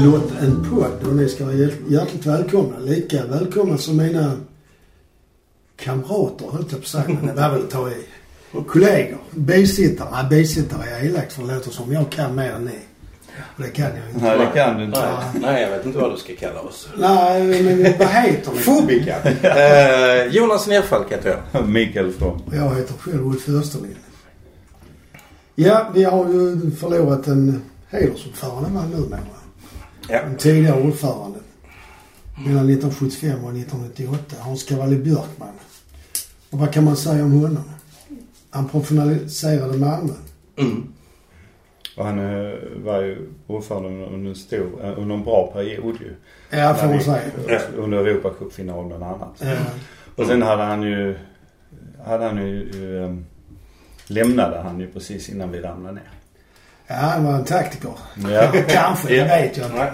blott en podd och ni ska vara hjärt- hjärtligt välkomna. Lika välkomna som mina kamrater höll jag på att säga, men det var väl att ta i. Kollegor, bisittare. Nej, bisittare är elakt för det låter som jag kan mer än ni. Och det kan jag inte. Nej, det kan du inte. Nej, nej, jag vet inte vad du ska kalla oss. Nej, men vad heter ni? Fobika. eh, Jonas Nerfalk heter jag. Mikael From. Och Jag heter själv Ulf Österlind. Ja, vi har ju förlorat en hedersordförande numera. Ja. Tidigare ordförande. Mellan 1975 och 1998. Hans Cavalli Björkman. Och vad kan man säga om honom? Han professionaliserade Malmö. Mm. Och han eh, var ju ordförande under en stor, eh, under en bra period ju. Ja, får man säga. vi- Under Europacupfinalen bland annat. Ja. Och sen hade han ju, hade han ju, eh, lämnade han ju precis innan vi ramlade ner. Ja, han var en taktiker. Ja. Kanske, det Ja. vet jag inte.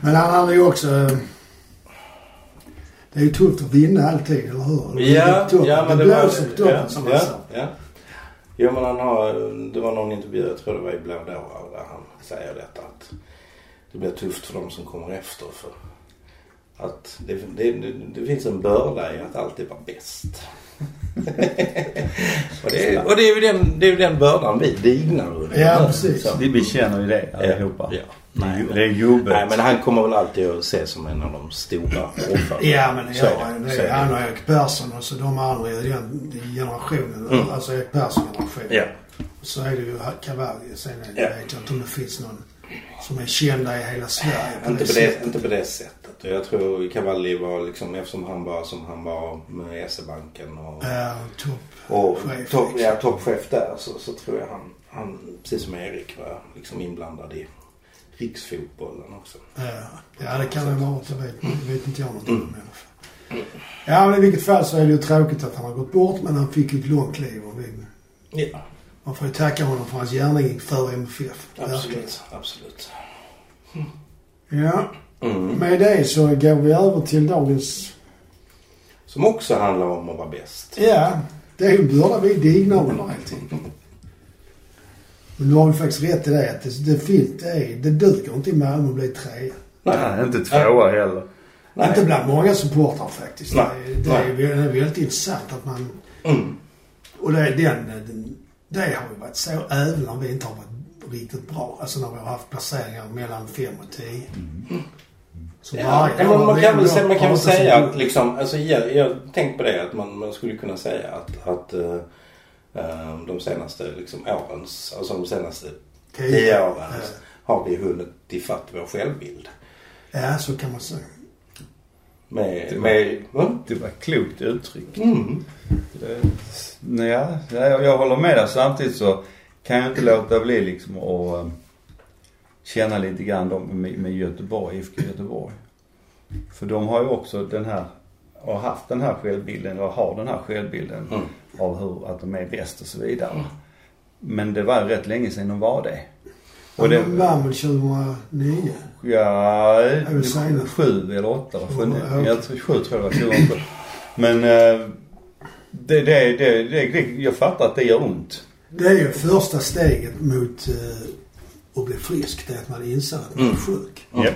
Men han hade ju också... eh, Det är ju tufft att vinna alltid, eller hur? Ja, Toppen. ja men det det var... toppen ja, som ja, ja. Jo men han har, det var någon intervju, jag tror det var i Blå där han säger detta att det blir tufft för de som kommer efter för att det, det, det, det finns en börda i att alltid vara bäst. Och, det, är- och det är ju den, det är den bördan vi dignar under. Ja, precis. Så. Vi, vi känner ju det allihopa. Ja. Nej, Det är jobbet. Nej men han kommer väl alltid att ses som en av de stora ordförandena. Ja, men det Så är det. Så är han och Erik Persson och så de andra i den generationen. Mm. Alltså Erik Persson-generationen. Ja. Så är det ju Cavalli. Sen är det, Ja. vet jag inte om det finns någon som är kända i hela Sverige Inte på, sättet. det, inte på det sättet. Jag tror Cavalli var liksom, eftersom han var som han var med SE-banken och, Ja, topp. och chef, topp, liksom. ja, toppchef där så, så tror jag han, han, precis som Erik, var liksom inblandad i riksfotbollen också. Ja, ja det kan det vara. Det vet, det vet inte jag någonting Mm. om i alla fall. Ja, men i vilket fall så är det ju tråkigt att han har gått bort. Men han fick ju ett långt liv. Och vi, Ja, man får ju tacka honom för hans gärning för MFF. Verkligen. absolut. Absolut. Ja, Mm. med det så går vi över till dagens... Som också handlar om att vara bäst. Ja, det är ju en börda vi dignar under helt enkelt. Men du har ju faktiskt rätt i det att det, det, finns, det, är, det duger inte i Malmö att bli trea. Nej, inte tvåa heller. Nej. Inte bland många supportrar faktiskt. Nej. Det, det, är, det är väldigt intressant att man... Mm. Och det, är den, den, det har ju varit så även om vi inte har varit riktigt bra. Alltså när vi har haft placeringar mellan 5 och 10. Så Ja, man, kan väl, man kan väl säga att liksom, alltså jag, jag tänkt på det att man, man skulle kunna säga att, att eh, eh, de senaste liksom årens, alltså de senaste tio åren Ja. har vi hunnit ifatt vår självbild. Ja, så kan man säga. Med, med, va? Det var klokt uttryck. Mm. Det, ja, jag, jag håller med dig. Samtidigt så kan jag inte låta bli liksom att eh, känna lite grann då med, med Göteborg, IFK Göteborg. För de har ju också den här, har haft den här självbilden, och har den här självbilden Mm. av hur, att de är bäst och så vidare. Men det var rätt länge sedan de var det. Och det, de vann väl 2009? Ja, sju eller åtta. Sju, jag tror sju tror jag det var. 2007. Men eh, det, det, det, det, det, jag fattar att det gör ont. Det är ju första steget mot eh, att bli frisk. Det är att man inser att man är Mm. sjuk. Mm.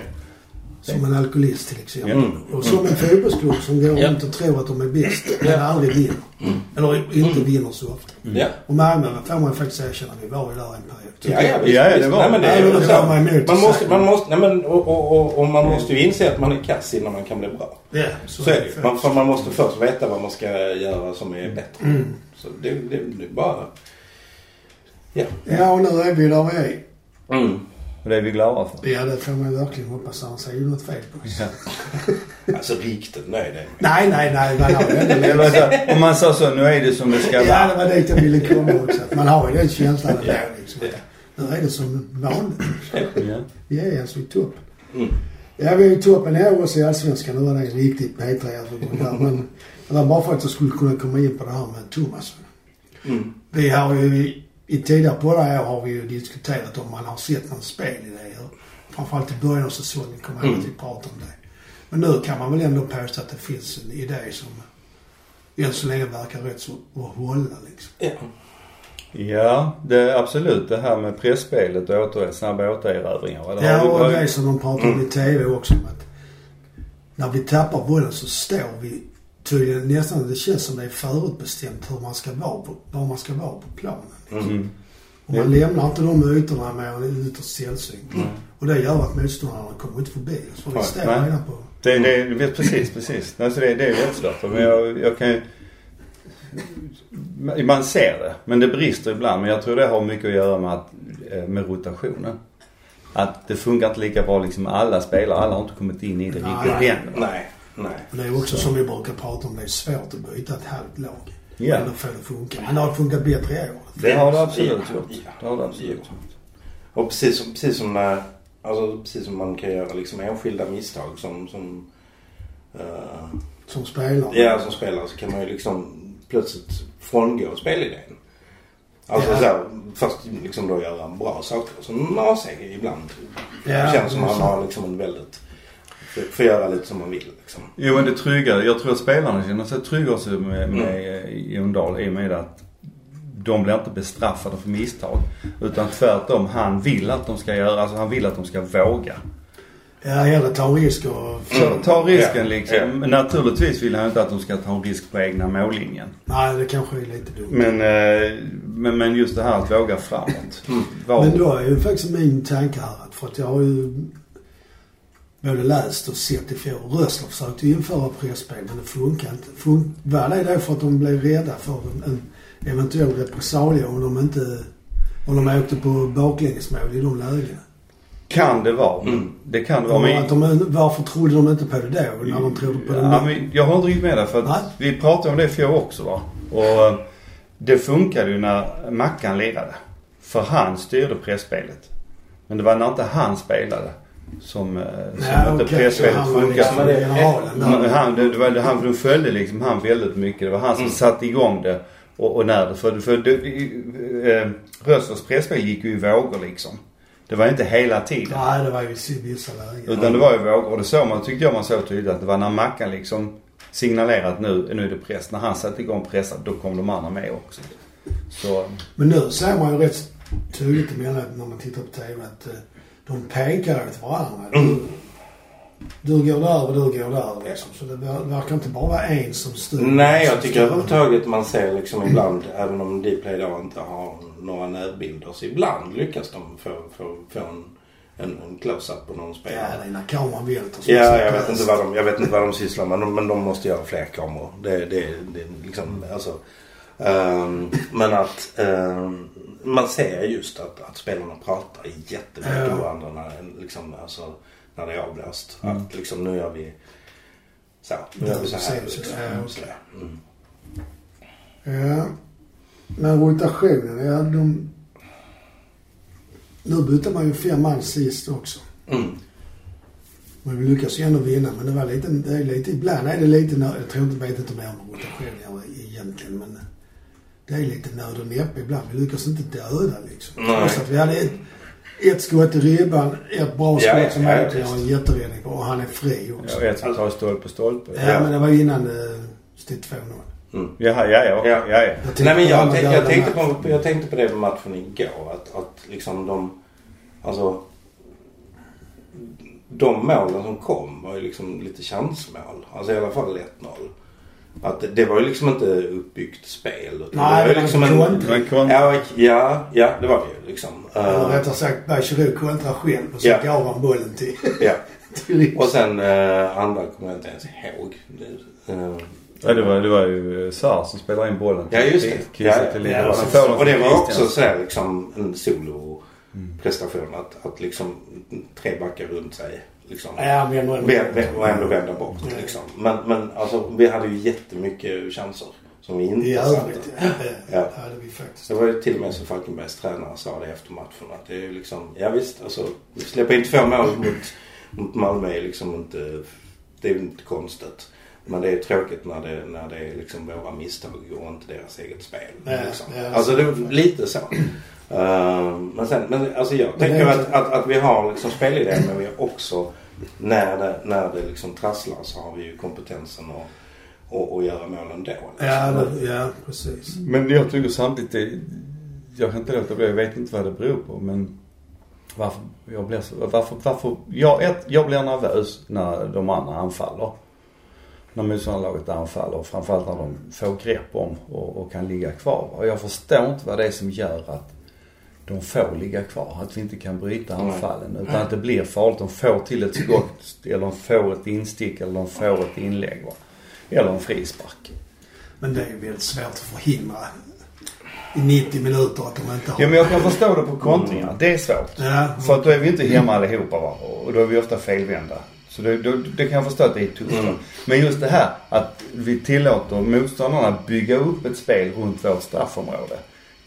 Som en alkoholist till exempel. Mm. Och som en fotbollsklubb som går runt och tror att de är bäst men aldrig vinner. Mm. Eller inte vinner så ofta. Ja. Och Malmö får man faktiskt erkänna, vi var ju där en period. Ja, ja, visst, Ja, ja, det var- Nej, men det är det så. var man emot Man måste, man måste, nej men och, och, och, och man måste ju inse att man är kass innan man kan bli bra. Ja, Så är det. Man, för man måste först veta vad man ska göra som är bättre. Mm. Så det, det, det är bara... Ja. Ja, och nu är vi där vi är. Mm. Och det är vi glada för. Ja, det får man verkligen hoppas. Det ju något fel på oss. Ja. Alltså riktigt nöjd är jag. Nej, nej, nej. Man har Det om man sa så, nu är det som det ska Ja, det vara. var dit jag ville komma också. Att Man har ju den känslan ändå Ja. liksom. att Nu är det som vanligt. Ja. Vi är alltså i toppen. Mm. Ja, vi är i toppen här också i Allsvenskan. Nu var det riktigt P3 förbund där. Men det var bara för att jag skulle kunna komma in på det här med Thomas. Mm. Vi har ju i, i tidigare poddar år har vi ju diskuterat om man har sett någon spelidéer. Framförallt i början av säsongen kommer jag att vi pratade om det. Men nu kan man väl ändå påstå att det finns en idé som än så länge verkar rätt så att hålla liksom. Ja. Ja, det, absolut. Det här med pressspelet och åter, snabba återerövringar. Det har Ja, och det är som de pratar om i TV också. Att när vi tappar bollen så står vi tydligen nästan, det känns som det är förutbestämt hur man ska vara på, var man ska vara på planen. Mm. Och man lämnar inte de ytorna mer än ytterst sällsynt. Och det gör att motståndarna kommer inte förbi oss. För vi står redan på... Det, det, det, precis, precis. Alltså det, det är jättesvårt. Men jag, jag kan. Man ser det, men det brister ibland. Men jag tror det har mycket att göra med, att, eh, med rotationen. Att det funkar inte lika bra liksom med alla spelare. Alla har inte kommit in i det riktigt än. Nej, nej. Och det är också som vi brukar prata om, det är svårt att byta ett halvt lag. Ja. Eller få det att funka. Men det har funkat bättre i år. Det har det absolut Ja, gjort. ja. Det har det absolut gjort. Och precis som, precis som när, alltså precis som man kan göra liksom enskilda misstag som, som, eh, Som spelare. ja, som spelare så kan man ju liksom plötsligt frångå spelidén. Alltså Ja. så här, först liksom då göra bra saker. Som A-seger ibland. Ja, det känns som är man så. har liksom en väldigt, får, får göra lite som man vill liksom. Jo men det trygga, jag tror att spelarna känner sig trygga med, med mm. Jon Dahl i och med att de blir inte bestraffade för misstag. Utan tvärtom, han vill att de ska göra, alltså han vill att de ska våga. Ja, hellre ta en risk och... Så ta risken Ja, liksom. ja. Men naturligtvis vill han inte att de ska ta en risk på egna mållinjen. Nej, det kanske är lite dumt. Men, eh, men, men just det här att våga framåt. Var, Men då är ju faktiskt min tanke här att för att jag har ju både läst och sett i fjol. Rössler försökte införa presspel men det funkar inte. Fun- var det då för att de blev rädda för en, en eventuell repressalie om de inte... Om de åkte på baklängesmål i de lägena? kan det vara. Mm. Det kan det vara. Men, att de, varför trodde de inte på det då när de trodde på det ja, men jag har inte riktigt med det för att Nej. vi pratade om det fjol också va. Och eh, det funkade ju när Mackan lirade. För han styrde pressspelet. Men det var när inte han spelade som, eh, som inte var funkade. liksom Han, han, det, var, han, de följde liksom han väldigt mycket. Det var han som Mm. satte igång det. Och, och när det, för, för det, eh, Röslers presspel gick ju i vågor liksom. Det var inte hela tiden. Nej, det var ju vissa lägen. Utan det var ju vågor. Och det såg man, tyckte jag man såg tydligt att det var när Mackan liksom signalerade att nu, nu är det press. När han satte igång pressen, då kom de andra med också. Så, Men nu ser man ju rätt tydligt emellanåt när man tittar på TV att eh, de pekar åt varandra. Du, du går där och du går där liksom. Så det ver- verkar inte bara vara en som styr. Nej, jag tycker överhuvudtaget man ser liksom ibland, även om Dplay då inte har några närbilder, så ibland lyckas de få, få, få en, en, en close-up på någon Ja, spelare. det är när kameran välter. Ja, jag vet, inte vad de, jag vet inte vad de sysslar med men, men de måste göra fler kameror. Det, det, det liksom, alltså. ehm, men att ehm, man ser just att, att spelarna pratar jättemycket Ja. med varandra när, liksom, alltså, när det är avblåst. Mm. Att liksom nu gör vi så. Nu gör vi så här. Så, Liksom. ja, Så, mm. Ja. Men rotationen, ja de... Nu bytte man ju fem man sist också. Mm. Men vi lyckas ju ändå vinna. Men det var lite, det är lite, ibland är det lite, jag tror inte, vet inte mer om rotation egentligen men det är lite nöd och näppe ibland. Vi lyckas inte döda liksom. Nej. Trots att vi hade ett, ett skott i ribban, ett bra skott Ja, som ja, Åke gör en jätteräddning på och han är fri också. ja, ett som tar stolpe stolpe. Ja, Ja. men det var innan det stod 2-0. Mm. Jaha, ja, ja, ja, ja. Nej men jag, tänkte, jag, tänkte på, jag tänkte på det med matchen igår. Att, att liksom de... Alltså... De målen som kom var ju liksom lite chansmål. Alltså i alla fall 1-0. Att det, var ju liksom inte uppbyggt spel. utan Nej, det var ju liksom en... kontring. Ja, ja, ja, det var det ju liksom. Eller Uh, rättare sagt, Bachirou kontrar själv och så Ja. gav han bollen till, ja. till. Och sen uh, andra kommer jag inte ens ihåg. Uh, Ja, det var, det var ju Sar som spelade in bollen Ja just det. Ja, till ja, Linda. och, och det var också sådär liksom en solo-prestation. Att, att liksom tre backar runt sig. Liksom, Ja, vä- och ändå vända bort Ja. liksom. Men, men alltså vi hade ju jättemycket chanser som vi I inte övrigt, satte. ja. Ja. Det hade vi faktiskt. Det var ju till och med så Falkenbergs tränare sa det efter matchen att det är ju liksom, ja visst alltså vi släpper in två mål mot, mot Malmö är liksom inte, det är inte konstigt. Men det är tråkigt när det, när det är liksom våra misstag och inte deras eget spel. Ja, liksom. ja, alltså det så. lite så. Uh, men sen, men alltså jag tänker att, att, att vi har liksom spelidén men vi har också när det, när det liksom trasslar så har vi ju kompetensen att och, och göra mål ändå. Liksom. Ja, det, ja, precis. Men jag tycker samtidigt det, jag kan inte låta bli, jag vet inte vad det beror på men varför jag blir så, varför, varför, jag, ett, jag blir nervös när de andra anfaller. När motståndarlaget anfaller, framförallt när de får grepp om och, och kan ligga kvar. Och jag förstår inte vad det är som gör att de får ligga kvar. Att vi inte kan bryta anfallen. Utan att det blir farligt. De får till ett skott, eller de får ett instick, eller de får ett inlägg. Va? Eller en frispark. Men det är väldigt svårt att förhindra i 90 minuter att de inte har... Ja men jag kan förstå det på kontringar. Det är svårt. Ja, För att då är vi inte hemma allihopa va? Och då är vi ofta felvända. Så det, då, det kan jag förstå att det är tufft. Mm. Men just det här att vi tillåter motståndarna bygga upp ett spel runt vårt straffområde.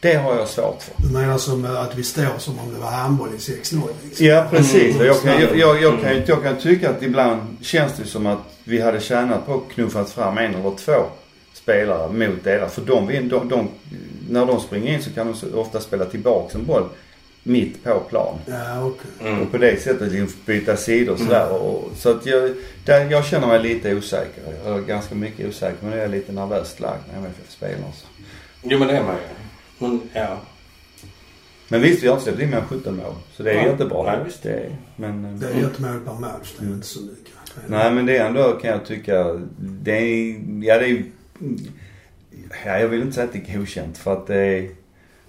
Det har jag svårt för. Du menar som att vi står som om det var handboll i 6-0 liksom? Ja precis. Mm. Jag, kan, jag, jag, jag, kan, jag kan tycka att ibland känns det som att vi hade tjänat på att knuffat fram en eller två spelare mot deras. För de, vin- de, de, när de springer in så kan de ofta spela tillbaks en boll mitt på plan. Ja, okej. Mm. Och på det sättet liksom byta sidor och sådär. Och, så att jag, där, jag känner mig lite osäker. Jag är ganska mycket osäker men jag är lite nervöst lagd när MFF spelar. Så. Jo men det är man ju. Men ja. Men visst, vi har inte släppt in mer än 17 mål. Så det är Ja. jättebra. Nej, visst. Det är, men, eh, Det är ett mål per match. Det är inte så mycket. Nej men det är ändå kan jag tycka, det är, ja det är, ja jag vill inte säga att det är godkänt för att det är,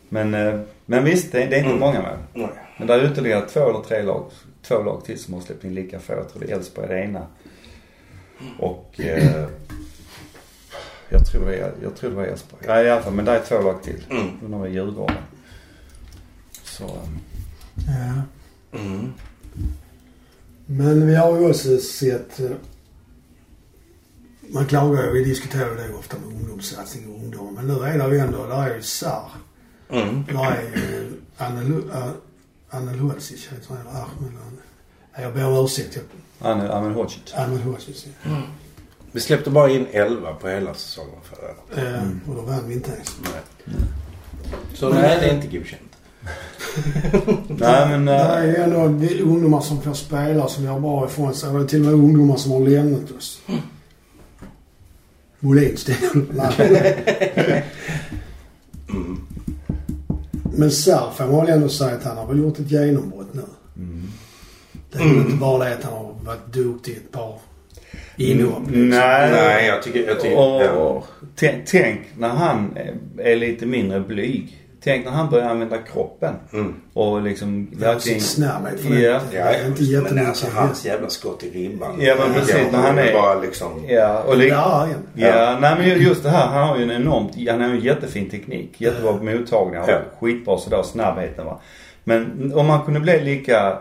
men, eh, men visst det är, det är inte Mm. många mål. Nej. Men det är ytterligare två eller tre lag, två lag till som har släppt in lika få. Jag tror det är Elfsborg det ena. Och eh, jag tror det är, jag tror det var Elfsborg. Ja i alla fall, men det är två lag till. Mm. Undrar vad Djurgården. Så, eh, Ja. Mm. Men vi har ju också sett... eh, Man klagar ju, vi diskuterar det ofta med ungdomssatsning och ungdomar. Men nu är det ju ändå, där är ju SAR. Mm. Där är ju eh, Anel Hodzic, heter han, eller Ahmed. Jag ber om ursäkt. Amen Hodzic. Ahmed Hodzic. ja. Vi släppte bara in 11 på hela säsongen förra året. Eh, Och då vann vi inte ens. Nej. Så nej, det är inte godkänt. Nej men, Det eh, är ju ändå ungdomar som får spela som gör bra ifrån sig. Och det är till och med ungdomar som har lämnat oss. Molin ställer Nej. Mm. Men Sarr får man väl ändå säga att han har väl gjort ett genombrott nu. mm. Det är väl inte bara det att han har varit duktig ett par inhopp. liksom. Nej. Nej, jag tycker... Jag tycker Och, ja. tänk, tänk när han är- lite mindre blyg. Tänk när han börjar använda kroppen Mm. och liksom Verkligen snabbhet för Ja. det. Det Ja, är inte men jättemycket. alltså hans jävla skott i ribban. Ja, men precis, Ja, när han är- Bara liksom... Ja, och li- Ja, ja. Ja, nej men ju- just det här. Han har ju en enormt, han har ju en jättefin teknik. Jättebra på mottagningar Ja. skitbra sådär snabbheten va. Men om han kunde bli lika,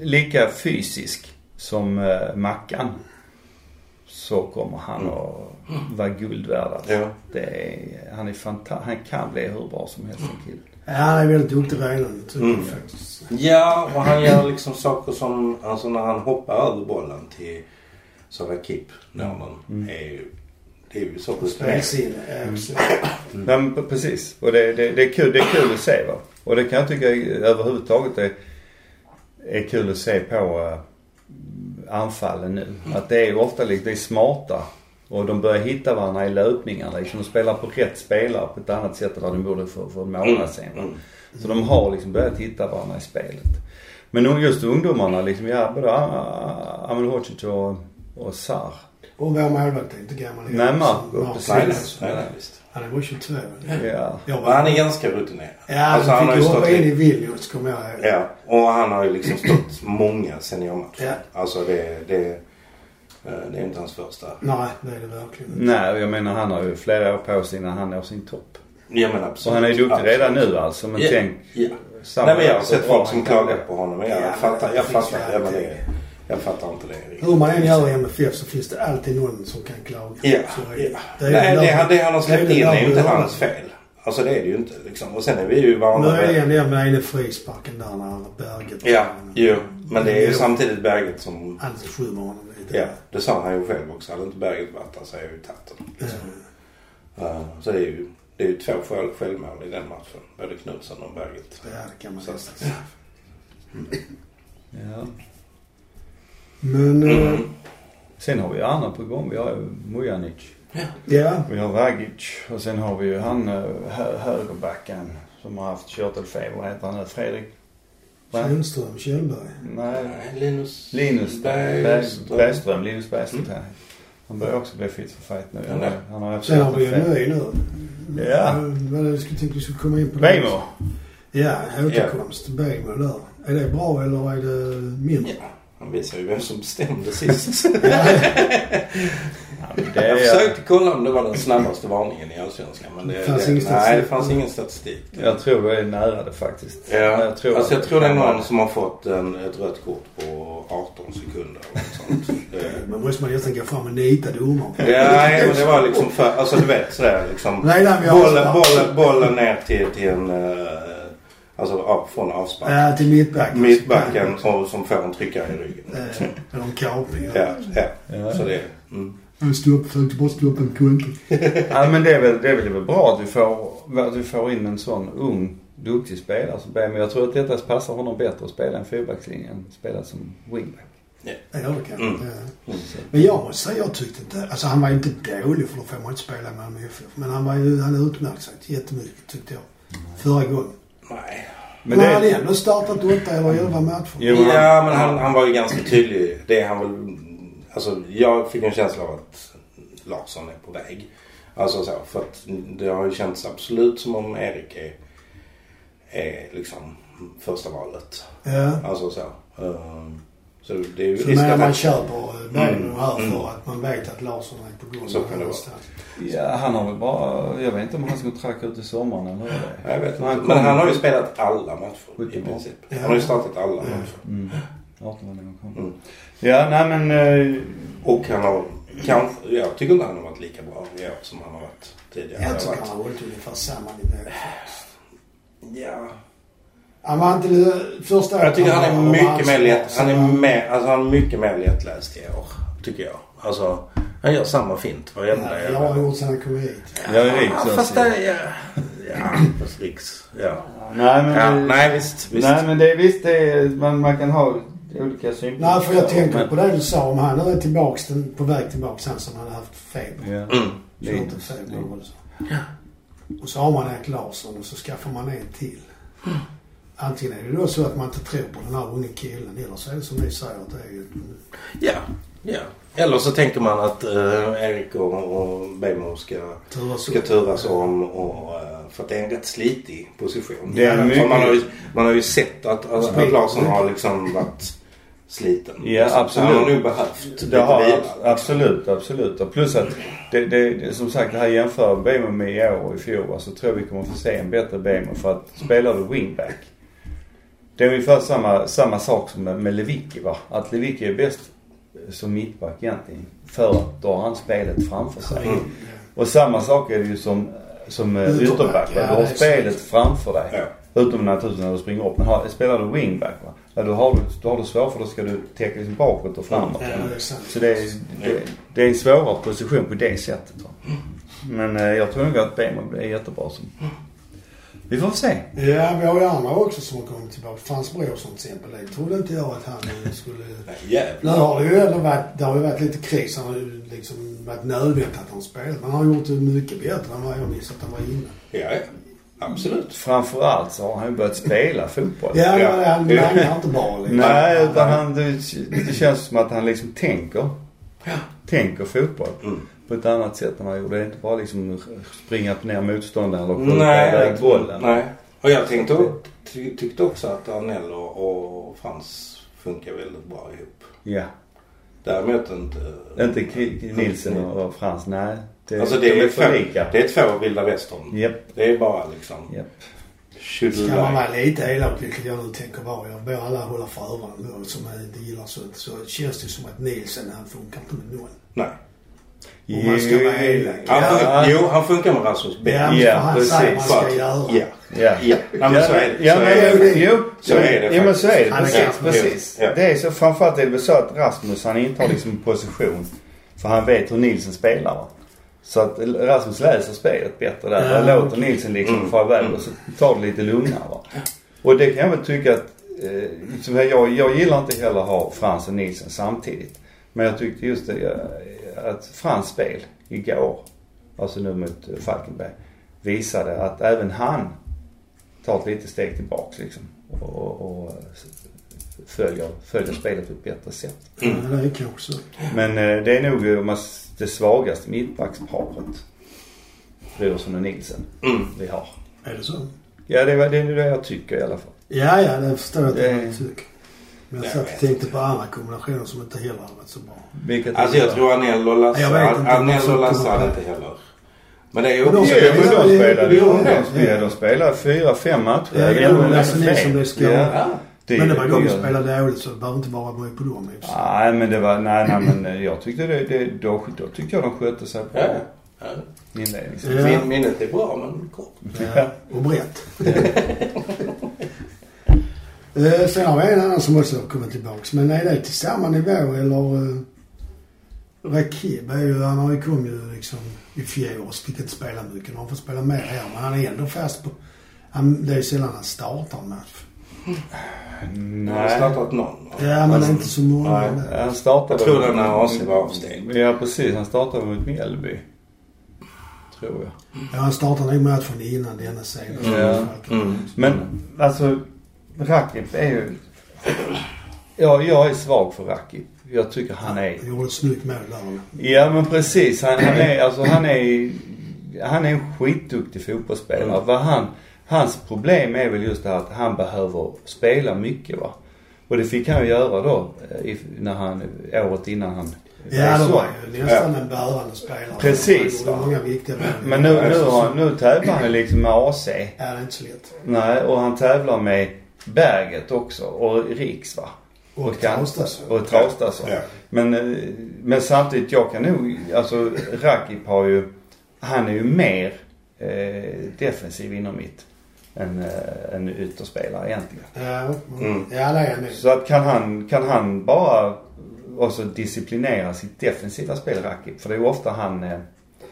lika fysisk som uh, Mackan. Så kommer han Mm. att vara guld värd alltså. Ja. Det är, han är fantastisk. Han kan bli hur bra som helst en kille. Ja, han är väldigt duktig redan tycker Mm. faktiskt. Ja, och han gör liksom saker som... Alltså när han hoppar över bollen till Sara Kip, Norman, Mm. är ju... Det är ju så. Spelsinne, ja, precis. Nej, men p- precis. Och det, det, det, är kul, det är kul att se va. Och det kan jag tycka överhuvudtaget är, är kul att se på uh, anfallen nu. Att det är ju ofta lite, det är smarta. Och de börjar hitta varandra i löpningarna liksom. De spelar på rätt spelare på ett annat sätt än vad de gjorde för, för en månad sedan. va. Mm. Så de har liksom börjat hitta varandra i spelet. Men nu just ungdomarna liksom, ja både Amin Hodzic och, och Sar. Och vår målvakt är inte gammal Nej. Marco, precis. Nej, nej, visst. Han är bara 22. Ja. Jag Men han är ganska rutinerad. Ja, Alltså, han fick ju hoppa in i- Vilnius kommer jag ihåg. Ja, och han har ju liksom stått många seniormatcher. Ja. Alltså det, det, eh, det är inte hans första. Nej, det är det verkligen inte. Nej, jag menar han har ju flera år på sig innan han når sin topp. Ja men absolut. Så han är ju duktig Absolut. redan nu alltså. Men Ja, tänk. Ja. Nej men jag har sett folk som klagar bli. på honom. Jag Ja, fattar, jag det finns fattar, ja, alltid. jag fattar inte det riktigt. Hur man än gör i MFF så finns det alltid någon som kan klaga. Ja, det. ja. Det är Nej, det, han- det han har släppt det in är ju inte hans fel. Alltså det är det ju inte liksom. Och sen är vi ju vana Nu är det med... ene frisparken där när han har berget. Ja, jo. Men det är ju Jo. samtidigt Berget som... Han skymmer honom lite. Ja, det sa han ju själv också. Hade inte Berget varit där så är jag ju tagit den. Ja. Uh, så det är ju, det är ju två själv, självmål i den matchen. Både Knutsson och Berget. Ja, det kan man Så- nästan säga. Ja. Men... eh, Mm. Sen har vi andra på gång. Vi har ju Mujanic. Ja. Vi har Vagic och sen har vi ju han eh, hö- högerbacken som har haft körtelfeber. Vad heter han nu? Fredrik? Va? Källström, Kjellberg. Nej. Linus Linus Bergström. Bergström. Linus Bergström här. Han börjar också bli fit för fight nu. Han, Ja. han har haft Sen har vi ju en ny nu. Ja. Vad är det jag skulle tänkte vi skulle komma in på? Bejmo. Ja, återkomst. Bejmo där. Är det bra eller är det mindre? Ja, han visar ju vem som bestämde sist. Ja, det Jag försökte kolla om det var den snabbaste varningen i Allsvenskan. Men det, Fanns det, ingen nej, statistik. det fanns ingen statistik. jag tror det är nära det faktiskt. Ja, Jag tror alltså jag tror det är någon som har fått en, ett rött kort på 18 sekunder sånt. Det- Men måste man nästan gå fram och nita domaren. Ja, nej, men det var liksom för, alltså du vet sådär liksom. Nej, nej, vi har Bollen, bollen, bollen ner till, till en, eh, alltså av, från avspark. Ja, till mittbacken. Mittbacken och, som får en tryckare i ryggen. Eh, Eller en kapning. Ja, ja. Ja. Så det, mm. En stopp, försökte bara stoppa en konto. Ja, men det är väl, det är väl bra att vi får, att vi får in en sån ung, duktig spelare som Bejmo. Jag tror att detta passar honom bättre att spela en fyrbackslinje än spela som wingback. Ja, det kan Mm. ja. Men jag måste säga, jag tyckte inte... Alltså han var ju inte dålig för då får man inte spela med Malmö FF. Men han var ju, han utmärkte sig jättemycket tyckte jag. Förra gången. Nej. Men Men det han hade ändå startat åtta eller elva matcher. Jo, men han- Ja, men han, han var ju ganska tydlig. Det är han väl... Alltså jag fick en känsla av att Larsson är på väg. Alltså så, för att det har ju känts absolut som om Erik är, är liksom första valet. Ja. Alltså så. ehm, så det är ju risk att man han, köper Mm. här Mm. för att man vet att Larsson är på gång. Så kan det vara. någonstans. ja, han har väl bara, jag vet inte om hans kontrakt ut i sommaren eller hur det är. jag vet Men han inte. Men han har ju spelat alla matcher i princip. Ja. Han har ju startat alla Ja. matcher. Mm. 18 var det han kom. Mm. Ja, nej men... eh, Och han har kanske, jag tycker inte han har varit lika bra i år som han har varit tidigare. Jag tycker varit- han har hållit ungefär samma nivå. Ja. Han var inte det första Jag tycker han är mycket mer lätt, han är mer, alltså han är mycket mer lättläst i år. Tycker jag. Alltså, han gör samma fint varenda Ja, jävla- jag har gjort sen han kom hit. Jag är rik Ja, fast det, ja. Ja, fast Riks. Ja. Nej men... ja. det- Nej visst, visst. Nej men det är visst det är, man, man kan ha olika synpunkter. Nej, för jag tänker Men- på det du sa. Om han nu är tillbaks, den, på väg tillbaks, han som hade haft feber. Ja. Mm. Vad det så. Och så har man Erik Larsson och så skaffar man en till. Antingen är det då så att man inte tror på den här unga killen eller så är det som ni säger att det är ju... Ja, ja. Eller så tänker man att eh, Erik och, och Bejmo ska, Turas ska turas om och, eh, för att det är en rätt slitig position. Det är mycket- man, har ju, man har ju sett att, att, att. Larsson har liksom varit sliten. Ja, Så absolut. Han har nog behövt Det har, vila. absolut, absolut. Och plus att det, det, det, som sagt det här jämför Bejmo med i år och i fjol. Så tror jag vi kommer få se en bättre Bejmo. För att spelar du wingback. Det är ungefär samma, samma sak som med, med Lewicki va. Att Lewicki är bäst som mittback egentligen. För att dra han spelet framför sig. Mm. Och samma sak är det ju som, som eh, Ytterback, ja, Du har spelet framför dig. Ja. Utom naturligtvis när du springer upp. Men har, spelar du wingback va. Ja, då har du, då har du svårt för då ska du täcka liksom bakåt och framåt. Ja, det. Så det är, det, det är en svårare position på det sättet. Va? Men eh, jag tror nog att Bejmo blir jättebra som. Vi får se. Ja, vi har ju andra också som har kommit tillbaka. Frans Brorsson till exempel. Det trodde inte jag att han skulle... Nej, Nu har det ju ändå varit, det har ju varit lite kris. Han har ju liksom varit nödvändigt att han spelat. Men han har gjort det mycket bättre än vad jag minns att han var innan. Ja. Absolut. Framförallt så har han ju börjat spela fotboll. Ja, Ja. han langar inte bara liksom. Nej, utan han, det, det känns som att han liksom tänker. Ja. Tänker fotboll. Mm. På ett annat sätt än han gjorde. Det är inte bara liksom springa ner motståndaren eller skjuta iväg bollen. nej. Och jag tänkte, ty, tyckte också att Arnell och, och Frans funkar väldigt bra ihop. Ja. Däremot inte... Inte K- Nilsen och och Frans, nej. Det, Alltså de det är, för två, det är två vilda västern. Japp, Det är bara liksom... japp. Ska man vara lite elak, vilket jag nu tänker vara. Jag ber alla hålla för öronen som inte gillar sånt. Så känns det som att Nielsen, han funkar inte med någon. Nej. Om man ska vara elak. Han Ja. funkar, jo, han funkar med Rasmus Ja, Beck. Ja, vad han precis. säger man För ska göra. Ja. Ja. Ja. Men så är det. Ja, men, jo, Så är det Jo, men så är det. Han Precis. precis. Ja. Det är så, framförallt är det väl så att Rasmus han intar liksom position. För han vet hur Nilsen spelar va. Så att Rasmus läser spelet bättre där. Ja, Han låter. Nilsen liksom Mm. fara iväg och så tar det lite lugnare va. Och det kan jag väl tycka att, eh, jag, jag gillar inte heller att ha Frans och Nilsen samtidigt. Men jag tyckte just det, eh, att Frans spel igår, alltså nu mot eh, Falkenberg, visade att även han tar ett litet steg tillbaks liksom. Och, och, och följer, följer spelet på ett bättre sätt. Ja, det är kanske så. Men eh, det är nog eh, man det svagaste mittbacksparet. Brorsson och Nilsen Mm. vi har. Är det så? Ja det, var- det är det jag tycker i alla fall. Ja, ja, det förstår jag att Det- du tycker. Men jag Jag satt och tänkte på andra kombinationer som inte heller har varit så bra. Vilket Alltså jag tror Anel och Lasse, Jag vet inte. Anel och Lasse hade inte heller. Men det är ju också... De spelade ju. Ja, De spelade, de spelade fyra, fem matcher. Ja, jo, nästan Lasse Nilsson blev skadad. Men det var de som spelade dåligt så det behöver inte bara bero på dem. Nej men det var, nej nej men eh, jag tyckte det, det då, då tyckte jag de skötte sig bra. Ja. ja. Inledningsvis. Ja. Min, minnet är bra men kort. Ja, och brett. Eh, Sen har vi en annan som också har kommit tillbaks. Men är det till samma nivå eller? Rakib är ju, han har ju kom ju liksom i fjol fick inte spela mycket. Han får spela mer här men han är ändå fast på... Han, det är ju sällan han startar en match. Jag har Nej. startat någon. va? Ja men inte så många. Nej. Han startade... Jag tror den här AC var avstängd. Ja precis, han startade mot Mjällby. Tror jag. Ja, han startade nog matchen innan denna serien. Ja. Mm. Men alltså, Rakip är ju... Ja, jag är svag för Rakip. Jag tycker han är... Han gjorde ett snyggt mål där. Ja men precis. Han, han är, alltså han är... Han är en skitduktig fotbollsspelare. Mm. Vad han, hans problem är väl just det här att han behöver spela mycket va. Och det fick han ju göra då eh, när han, året innan han Ja, det var ju nästan en bärande spelare. Precis, Han många viktiga. Men nu, nu, har, nu tävlar han liksom med AC. Ja, det är inte så lätt. Nej, och han tävlar med Berget också och Riks va. Och Traustason. Och Traustason. Ja. Men, eh, men samtidigt, jag kan nog, alltså Rakip har ju, han är ju mer eh, defensiv inom mitt än eh, en ytterspelare egentligen. Ja, Mm. ja det är han. Så att kan han, kan han bara också disciplinera sitt defensiva spel, Rakip. För det är ju ofta han eh,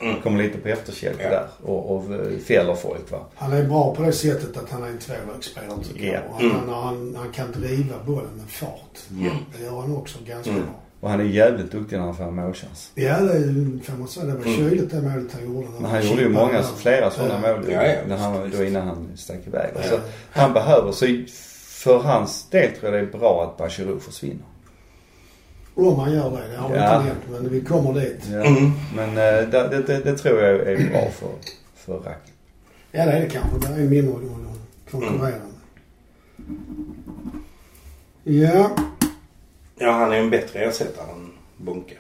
Mm. kommer lite på efterkälke Ja. där och, och eh, fäller folk va. Han är bra på det sättet att han är en tvåvägsspelare tycker Ja. jag. Och Mm. han, han, han kan driva bollen med fart. Ja. Det gör han också ganska Mm. bra. Och han är jävligt duktig när han får en målchans. Ja, det är- får man säga. Det var Mm. kyligt det målet han gjorde. Men han gjorde ju många, flera sådana Ja. mål Ja, ja. när han, då innan han stack iväg. Ja. Så han behöver, så för hans del tror jag det är bra att Bachirou försvinner. Om han gör det. Det har Ja. inte hänt men vi kommer dit. Ja. Mm. Men eh, det, det, det, det tror jag är bra för, för Rack. Ja, det är det kanske. Det är mindre konkurrerande. Ja, Ja, han är en bättre ersättare än Bunke.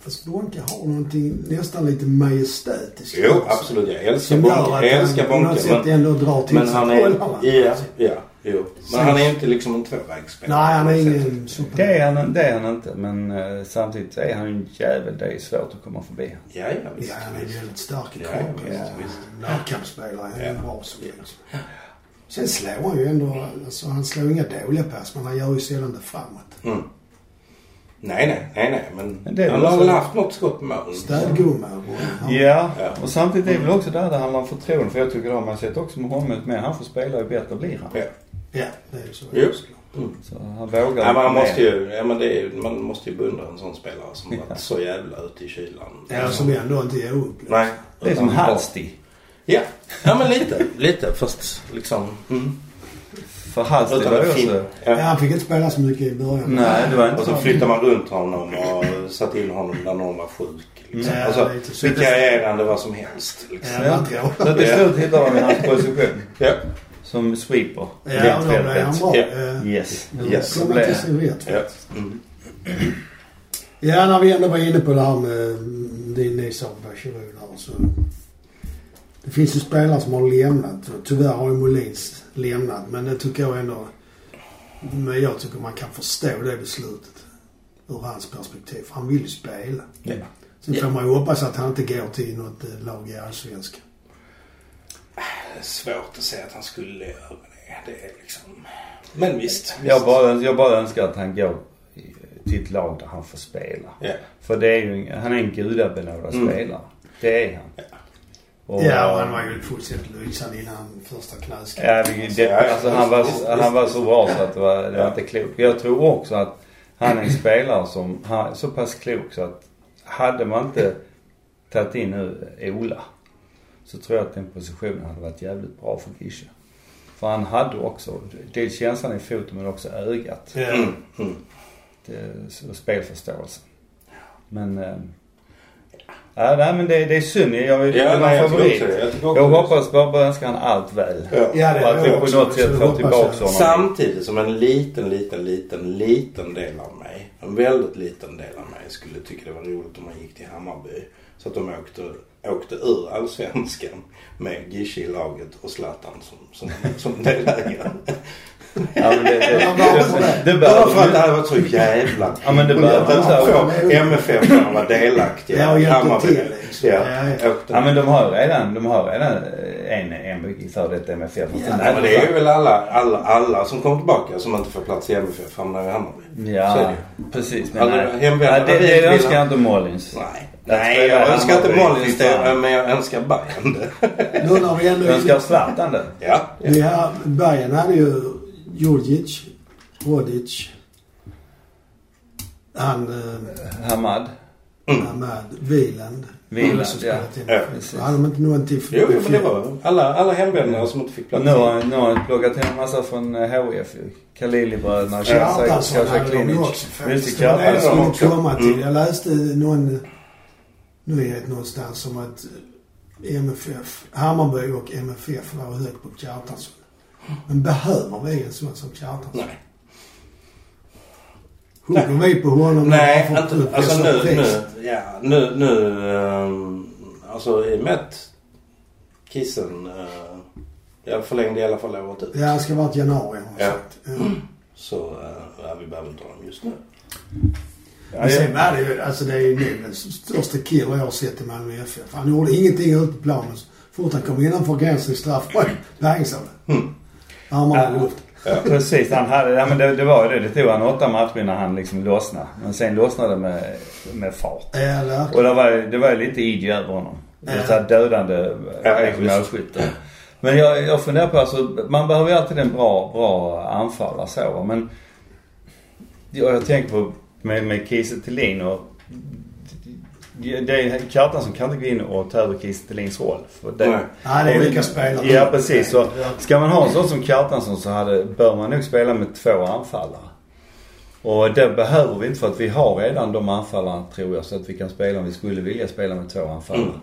fast Bonke har någonting nästan lite majestätiskt. Jo, också. absolut. Jag älskar att Jag älskar sätt Men, ändå drar till men han är... Ja, ja. Jo. Men han är ju inte liksom en tvåvägsspelare. Nej, han är ingen super... Det är han, det är han inte. Men eh, samtidigt är han ju en jävel. Det är svårt att komma förbi han. Ja, ja, visst. Ja, han är visst. väldigt stark i kroppen. visst, Ja, visst. Närkampsspelare. Han är Ja. bra som helst. Sen slår han ju ändå... Alltså, han slår inga dåliga pass, men han gör ju sällan det framåt. Mm. Nej, nej, nej, nej. Men, det han har väl haft något skott på mål. Städgumma. Ja, Ja. och samtidigt är det väl också där det handlar om förtroende. För jag tycker då, man sett också med honom, men han får spela ju bättre blir han. Ja. Ja, det är ju så. Jo. Mm. Så han vågar Ja, man måste ju, ja, men det är, man måste ju beundra en sån spelare som varit så jävla ute i kylan. Ja, som ändå inte ger upp. liksom. Nej. Det är som Utan- Halsti. Ja. ja, men lite. Lite. Fast liksom... Mm. För Halsti var ju också... Ja, ja. han fick inte spela så mycket i början. Nej, det var inte Och så så. flyttar man runt honom och satt in honom när någon var sjuk. Liksom. Ja, alltså, vikarierande vad som helst. Liksom. Ja, Ja. Så till slut hittade de hans position. Ja. Som sweeper. Ja, och då blev han bra. Ja. Eh, Yes. Nu Yes. kom till sin rätt. ja. Mm. Ja, när vi ändå var inne på det här med mm, det ni sa om Bachirou så. Det finns ju spelare som har lämnat. Tyvärr har ju Molins lämnat. Men det tycker jag ändå. Men jag tycker man kan förstå det beslutet. Ur hans perspektiv. För han vill ju spela. Ja. Sen Ja. får man ju hoppas att han inte går till något eh, lag i Allsvenskan. Svårt att säga att han skulle göra det. Det är liksom... Men visst. Jag bara, jag bara önskar att han går till ett lag där han får spela. Ja. För det är ju, han är en gudabenådad Mm. spelare. Det är han. Ja. ja, och han var ju fullständigt lysande innan första knäskadan. Ja, det, alltså han var, han var så bra så att det var, det var inte klokt. Jag tror också att Han är en spelare som han är så pass klok så att hade man inte tagit in nu Ola så tror jag att den positionen hade varit jävligt bra för Gische. För han hade också, dels känslan i foten men också ögat. Mm. Mm. Det, och spelförståelsen. Men, äh, ja, nej men det, det är synd. Jag vill Ja, nej, jag favorit. Jag också Jag det. hoppas bara, bara önskar han allt väl. Ja. Ja, det Och att vi jag på också. något sätt får tillbaka jag. honom. Samtidigt som en liten, liten, liten, liten del av mig, en väldigt liten del av mig skulle tycka det var roligt om man gick till Hammarby. Så att de åkte, åkte ur allsvenskan med Gische i laget och Zlatan som, som, som delägare. Ja, men det, det, Bara för att det hade varit så jävla Ja, men det att Ja, få MFF var delaktiga. Ja, och hjälpte Hammarby. till, liksom. Ja, Ja, men de har redan, de har redan en, en före detta MFF. Ja, men det är ju väl alla, alla, alla som kommer tillbaka som inte får plats i MFF hamnar i Hammarby. Ja, precis. Men nej. det, det önskar jag inte Mollins. Nej. Nej, jag i önskar inte fan. det, men jag önskar Bayern det. Nu när vi ändå Jag önskar Zlatan det. Ja. Vi har, Bayern hade ju Djurdjic, Rodic, han eh, Hamad. Ahmad, Wieland. Wieland, Alla som ja. Ja, Så hade de inte någon till för Jo, jo, men det var alla, alla hemvändare som inte fick plats. Nu har nu har jag plockat hem massa från eh, HIF ju. Kalili-bröderna, Kjartansson hade de ju Klinic. också faktiskt. Just Det var det jag Kjartansson skulle också. komma till. Mm. Jag läste någon nyhet någonstans om att MFF, Hammarby och MFF var högt på Kjartansson. Men behöver vi en sån som Kjartansson? Nej. Hugger vi på honom Nej, inte, alltså nu, nu, ja, nu, nu, um, alltså i och med att Kissen uh, jag förlängde i alla fall året ut. Ja, det ska vara ett januari har Ja. sagt. Ja. Så, uh, ja, vi behöver inte ha dem just nu. Men sen var det ju, alltså det är ju den största killer jag har sett i Malmö FF. Han gjorde ingenting ute på planen. Så fort han kom innanför gränsen i straffområdet, det. Mm. Armarna i Ja. luften. Precis, han hade, ja, men det, det var ju det. Det tog han åtta matcher innan han liksom lossnade. Men sen lossnade det med, med fart. Ja, verkligen. Och det var, ju- det var ju lite IG över honom. Ja. Ja. Så här dödande Ja, ja, visst. målskytte. Men jag, jag funderar på alltså, man behöver ju alltid en bra, bra anfallare så. Men jag, jag tänker på med, med Kiese Thelin och det är Kjartan som kan inte gå in och ta över Kiese Thelins roll. För det, Nej. Ja, det är olika spelare. Ja precis. Så ska man ha en sån som Kjartansson så hade, bör man nog spela med två anfallare. Och det behöver vi inte för att vi har redan de anfallarna tror jag. Så att vi kan spela om vi skulle vilja spela med två anfallare. Mm.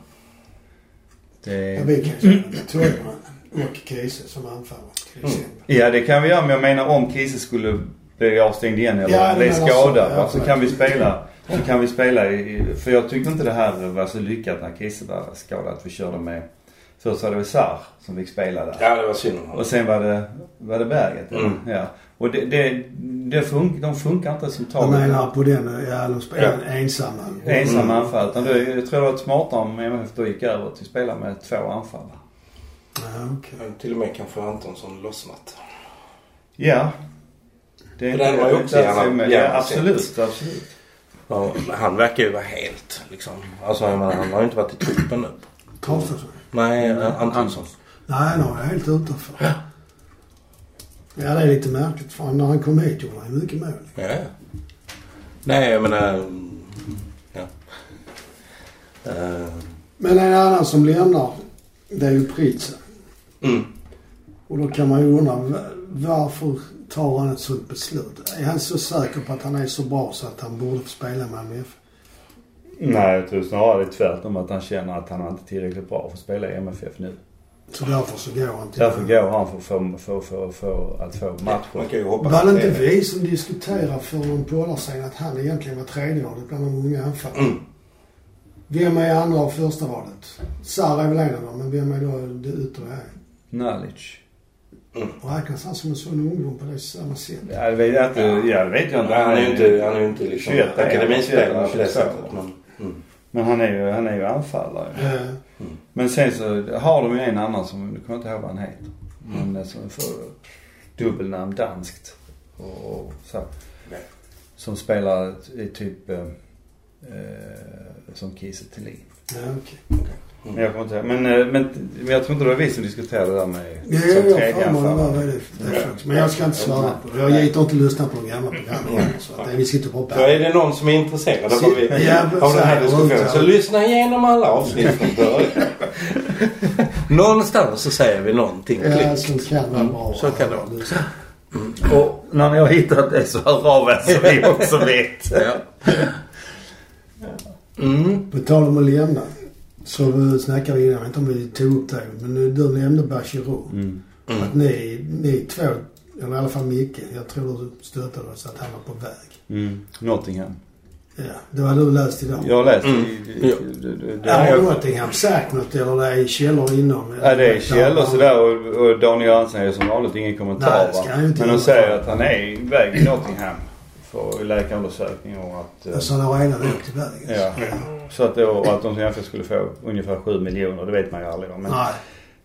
Det, Ja, vi kan köra med Torgman och Kiese som anfallare till Mm. exempel. ja det kan vi göra men jag menar om Kiese skulle bli avstängd igen eller Ja, så. skadad. Ja, så kan vi spela så kan vi spela i, för jag tyckte inte det här var så lyckat när Kiese var skadad. Att vi körde med, först var det Sarr som fick spela där. Ja, det var synd. Och sen var det, var det berget? Mm. Ja. Och det, det, det fun, de funkar inte som tag. menar på den, ja de spelar ensamma. Ensam Mm. anfall. Utan jag tror det var smartare om MFF då gick över till att spela med två anfallare. Ja, okej. Till och med kanske Antonsson lossnat. Ja. Det För den var ju också gärna- gärna Ja, absolut, absolut. Ja, han verkar ju vara helt liksom. Alltså jag menar, han har ju inte varit i truppen nu. Karlsson. Nej, eh, Antonsson. Nej, nu är jag helt utanför. Ja, det är lite märkligt. För när han kom hit gjorde han ju mycket mål. Ja, ja. Nej, jag menar... Ja. Eh, Men en annan som lämnar, det är ju Pritsen. mm. Och då kan man ju undra, va- varför tar han ett sådant beslut? Är han så säker på att han är så bra så att han borde få spela med Malmö FF? Nej, jag tror snarare är tvärtom att han känner att han inte är tillräckligt bra för att spela i MFF nu. Så därför så går han till... Därför går han för, för, för, för, för att få Man matcher. kan ju hoppas Var det inte är- vi som diskuterade för någon polare sedan att han egentligen var tredjevalet bland de unga anfallarna? Mm. Vem är andra och första valet? Sarr är väl en av dem, men vem är då det yttre här? Knowledge. Räknas han som en sån ungdom på det samma sätt? Ja, det vet jag inte. Ja, det vet jag inte. Han är ju inte, han är ju inte liksom 21, akademispelare på det 22. sättet. Men, mm. Men han är ju, han är ju anfallare. Eh, Men sen så har de ju en annan som, nu kommer inte ihåg vad han heter. Men eh, som får dubbelnamn danskt. Och, och så. Nej. Som spelar i typ eh, eh, som Kiese Thelin. ja, okej. Men jag kommer inte. Men, eh, men, men jag tror inte det var vi som diskuterade det där med som jag har för mig det var det det Men jag ska inte svara på det. Jag gitter inte lyssna på de gamla programmen. Så att det- vi sitter på Så är det någon som är intresserad av, vi, Ja, av den här så- diskussionen så lyssna igenom alla avsnitt från början. Någonstans så säger vi någonting Ja, som kan vara bra. så kan det vara. Och när ni har hittat det så hör av er så vi också vet. Ja. Mm. På tal om att lämna. Så vi snackade innan, jag vet inte om vi tog upp det. Men du nämnde Bachirou. Mm. Att ni, ni två, eller i alla fall Micke, jag tror du stöttade oss att han var på väg. Mm. Nottingham. Ja, det var du läst idag. Jag har läst Mm. i, i, Ja. det, det, det, Ja, har Nottingham sagt något eller det är källor inom? Ja, det är källor sådär och, och Daniel Johansson är som vanligt ingen kommentar Nej, va. ska han inte Men de säger att han är i väg i Nottingham för läkarundersökning och att... eh, Så han har redan åkt iväg? Ja. Så att, då, att de egentligen skulle få ungefär 7 miljoner, det vet man ju aldrig om. Men Nej.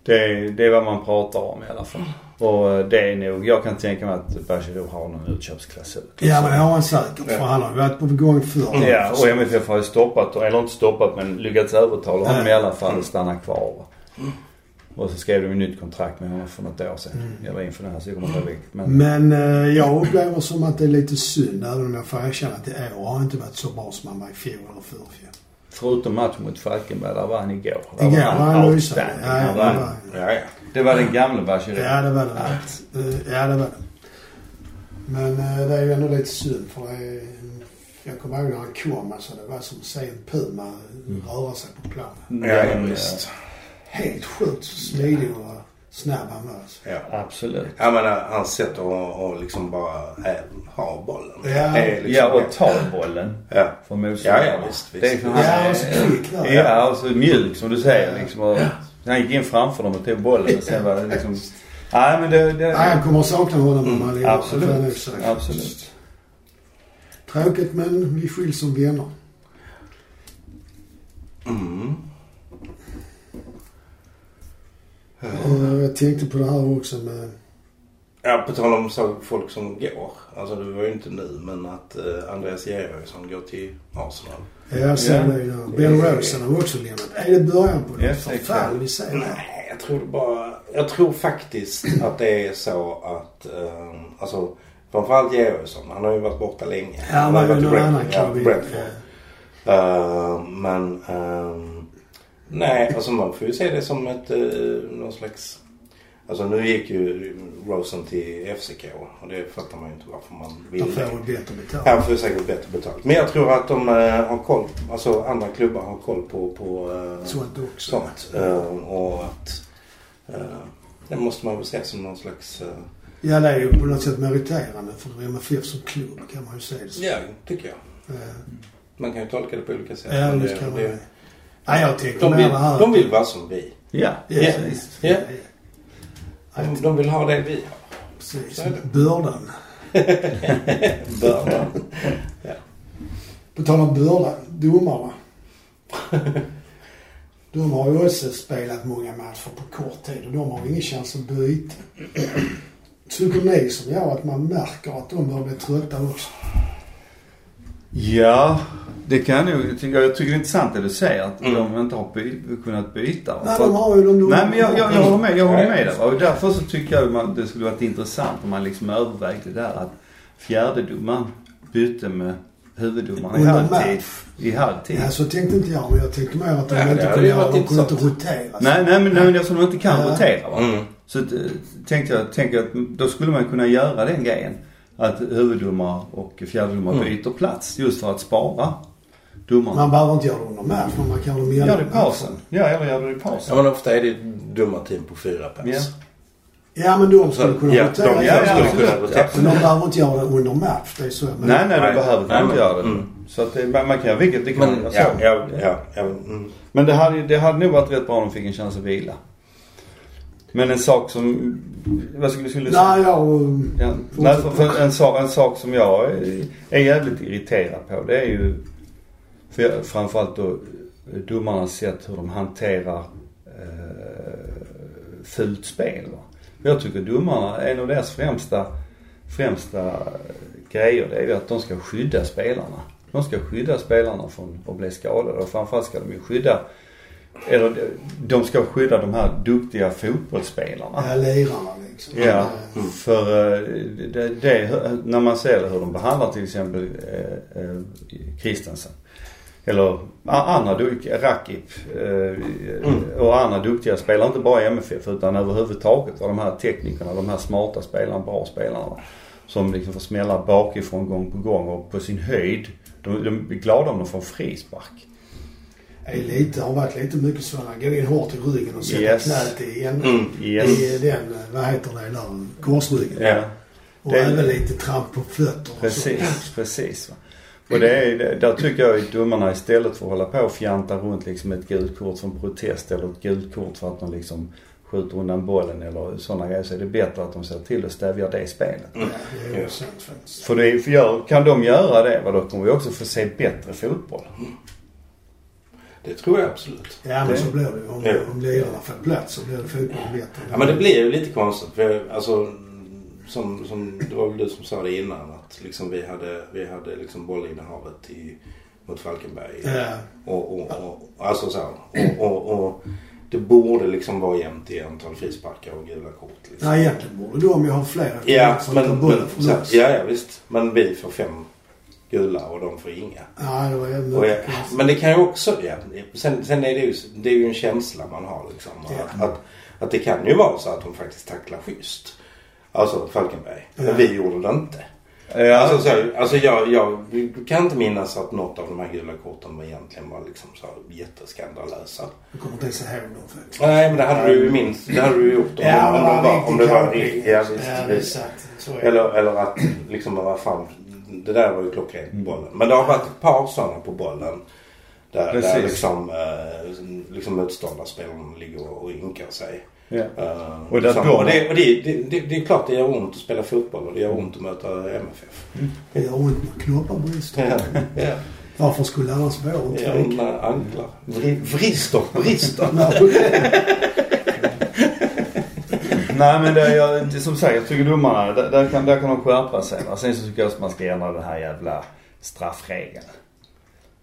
det, det är vad man pratar om i alla fall. Och eh, det är nog, jag kan tänka mig att Bachirou har någon utköpsklausul. Ja men det har han säkert. För han har varit på gång förr. Ja, och MFF har ju stoppat, eller inte stoppat men lyckats övertala honom i alla fall att stanna kvar. Och så skrev de ju nytt kontrakt med honom för något år sedan. Eller inför den här så jag kommer inte ihåg. Men Men eh, jag upplever som att det är lite synd även om jag får erkänna att i år har han inte varit så bra som han var i fjol eller förrfjol. förutom matchen mot Falkenberg, där var han igår. Där Igår var var han lysande. Ja, ja, Han det var- var, Ja, ja. Det var den gamla Bachirou. ja, det var det. Eh, Ja, det var det. Men eh, det är ju ändå lite synd för är, Jag kommer ihåg när han kom alltså. Det var som att se en puma röra sig på planen. Ja, Men, visst. Helt sjukt smidig och snabb han var. Alltså. Ja. Absolut. Jag menar hans sätt att, liksom bara äh, ha bollen. Ja. är liksom Ja, och ta bollen Ja. från motståndarna. Ja, ja, visst, visst. Det är för han Ja, är- och så kvick där. Ja, och så mjuk som du säger liksom. Och han gick in framför dem och tog bollen och sen var det liksom... Nej men det... det Nej, jag kommer att sakna honom om han lever. absolut. Absolut. Tråkigt men vi skiljs som vänner. Mm. Och jag tänkte på det här också med... Ja, på tal om så folk som går. Alltså det var ju inte nu men att eh, Andreas Georgsson går till Arsenal. Jag ser Ja. det ju. Ben Rosen har också lämnat. Är det början på det Yes, förfall vi ser? Nej, jag tror bara... Jag tror faktiskt att det är så att... Eh, alltså framförallt Georgsson. Han har ju varit borta länge. Ja, han var har ju varit i någon Brentford. annan Ja. Brentford. Ja. Eh, men... ehm, nej, alltså man får ju se det som ett... Uh, någon slags... Alltså nu gick ju Rosen till FCK och det fattar man ju inte varför man vill De får det. bättre betalt. Han får säkert bättre betalt. Men jag tror att de eh, har koll, alltså andra klubbar har koll på, på eh, Sånt också. sånt. Eh, och att eh, det måste man väl se som någon slags... eh, Ja, det är ju på något sätt meriterande för MFF som klubb kan man ju se det som. ja, tycker jag. Eh, Man kan ju tolka det på olika sätt. Ja, men visst kan man det, det. Nej, jag tänkte de, vill, här. de vill vara som vi. Ja, Ja, precis. Ja. Ja, De, de vill ha det vi har. precis. Bördan. Bördan. På tal om bördan. Domarna. De har ju också spelat många matcher på kort tid och de har ingen chans att byta. Tycker ni som jag att man märker att de börjar bli trötta också? Ja, det kan jag nog. Jag tycker, jag tycker det är intressant det du säger att Mm. de inte har by, kunnat byta. Nej, För de har ju de Nej men jag, jag, jag håller med, jag håller Ja, med där. Och därför så tycker jag att det skulle varit intressant om man liksom övervägde där att fjärdedomaren bytte med huvuddomaren i halvtid. I halvtid. Ja, så tänkte inte jag. Men jag tänkte mer att de det inte kunde göra, de kunde inte rotera. Nej, nej men, nej, men eftersom de inte kan Ja. rotera va. Mm. Så eh, tänkte jag, tänkte att då skulle man kunna göra den grejen. Att huvuddomare och fjärdedomare Mm. byter plats just för att spara domarna. Man behöver inte göra det under match, men man kan göra det Gör mellan det i pausen. Ja, eller gör det i Ja pausen. men ofta är det dumma team på fyra pers. Ja. Ja, men de skulle kunna ja, rotera. de Ja, ja, skulle kunna rotera. Men de behöver inte göra det under match. Det är så. Men Nej, nej, de behöver Nej, inte göra det. mm. Så att det, man, man kan göra vilket, det kan Men man göra ja, så. ja, ja, ja, mm. Men det hade, det hade nog varit rätt bra om de fick en chans att vila. Men en sak som, vad skulle, skulle du säga? Nej, jag... Ja, nej, för, för en, sak, en sak som jag är, är jävligt irriterad på det är ju för jag, framförallt då domarnas sätt hur de hanterar eh, fult spel. Va? Jag tycker domarna, en av deras främsta, främsta grejer det är ju att de ska skydda spelarna. De ska skydda spelarna från att bli skadade och framförallt ska de ju skydda eller de ska skydda de här duktiga fotbollsspelarna. Ja, lirarna liksom. Ja, Mm. för eh, det, det, när man ser hur de behandlar till exempel eh, eh, Christensen. Eller andra, du- Rakip eh, och andra duktiga spelare. Inte bara i MFF utan överhuvudtaget. Och de här teknikerna, de här smarta spelarna, bra spelarna. Som liksom får smälla bakifrån gång på gång och på sin höjd. De, de är glada om de får en frispark. Är lite, har varit lite mycket sådana. Gå in hårt i ryggen och sätta Yes. knät i, en, Mm. Yes. i den, vad heter det där, korsryggen. Ja. Och Det- även lite tramp på fötter och. Precis, precis. Va? Och det är, där tycker jag att domarna istället för att hålla på och fjanta runt liksom ett gult kort som protest eller ett gult kort för att de liksom skjuter undan bollen eller sådana grejer så är det bättre att de ser till att stävja det spelet. Ja, det är sant faktiskt. För, det, för gör, kan de göra det, va, då kommer vi också få se bättre fotboll. Det tror jag absolut. Ja men Det- så blir det ju. Om, Ja. om lirarna får plats så blir det fotbollen bättre. Ja men det blir ju lite konstigt. För, alltså, som, som, det var väl du som sa det innan att liksom vi hade, vi hade liksom bollinnehavet i, mot Falkenberg. Ja. Och, och, och, alltså så. Och, det borde liksom vara jämnt i antal frisparkar och gula kort. Liksom. Nej egentligen borde du om jag har flera Ja, men, men, så, ja, ja visst. Men vi får fem gula och de får inga. Ja, det var jag, men det kan ju också, ja, sen, sen är det ju, det är ju en känsla man har liksom. Ja. Att, att, det kan ju vara så att de faktiskt tacklar schysst. Alltså Falkenberg. Ja. Men vi gjorde det inte. Ja, Alltså, så, alltså jag, jag kan inte minnas att något av de här gula korten var egentligen var liksom så jätteskandalösa. Jag kommer inte ens ihåg dem faktiskt. Nej men det hade du ju minst, det hade du gjort om, Ja, om, de var, om det var. Ja, visst, Ja, det är visst. Eller, eller att liksom, vad fan, det där var ju klockrent på bollen. Men det har varit ett par sådana på bollen. Där, där liksom, eh, liksom motståndarspelarna ligger och inkar sig. ja. Eh, Och liksom, och, det, och det, det, det, det är klart det gör ont att spela fotboll och det gör ont att möta MFF. Det gör ont när knoppar brister. Ja, ja. Varför skulle annars vara ont ja tryck? när anklar. Vri- Vrister, brister. Nej men det, jag, det, som sagt, jag tycker domarna, där, där, kan, där kan de skärpa sig. Va? Sen så tycker jag att man ska ändra den här jävla straffregeln.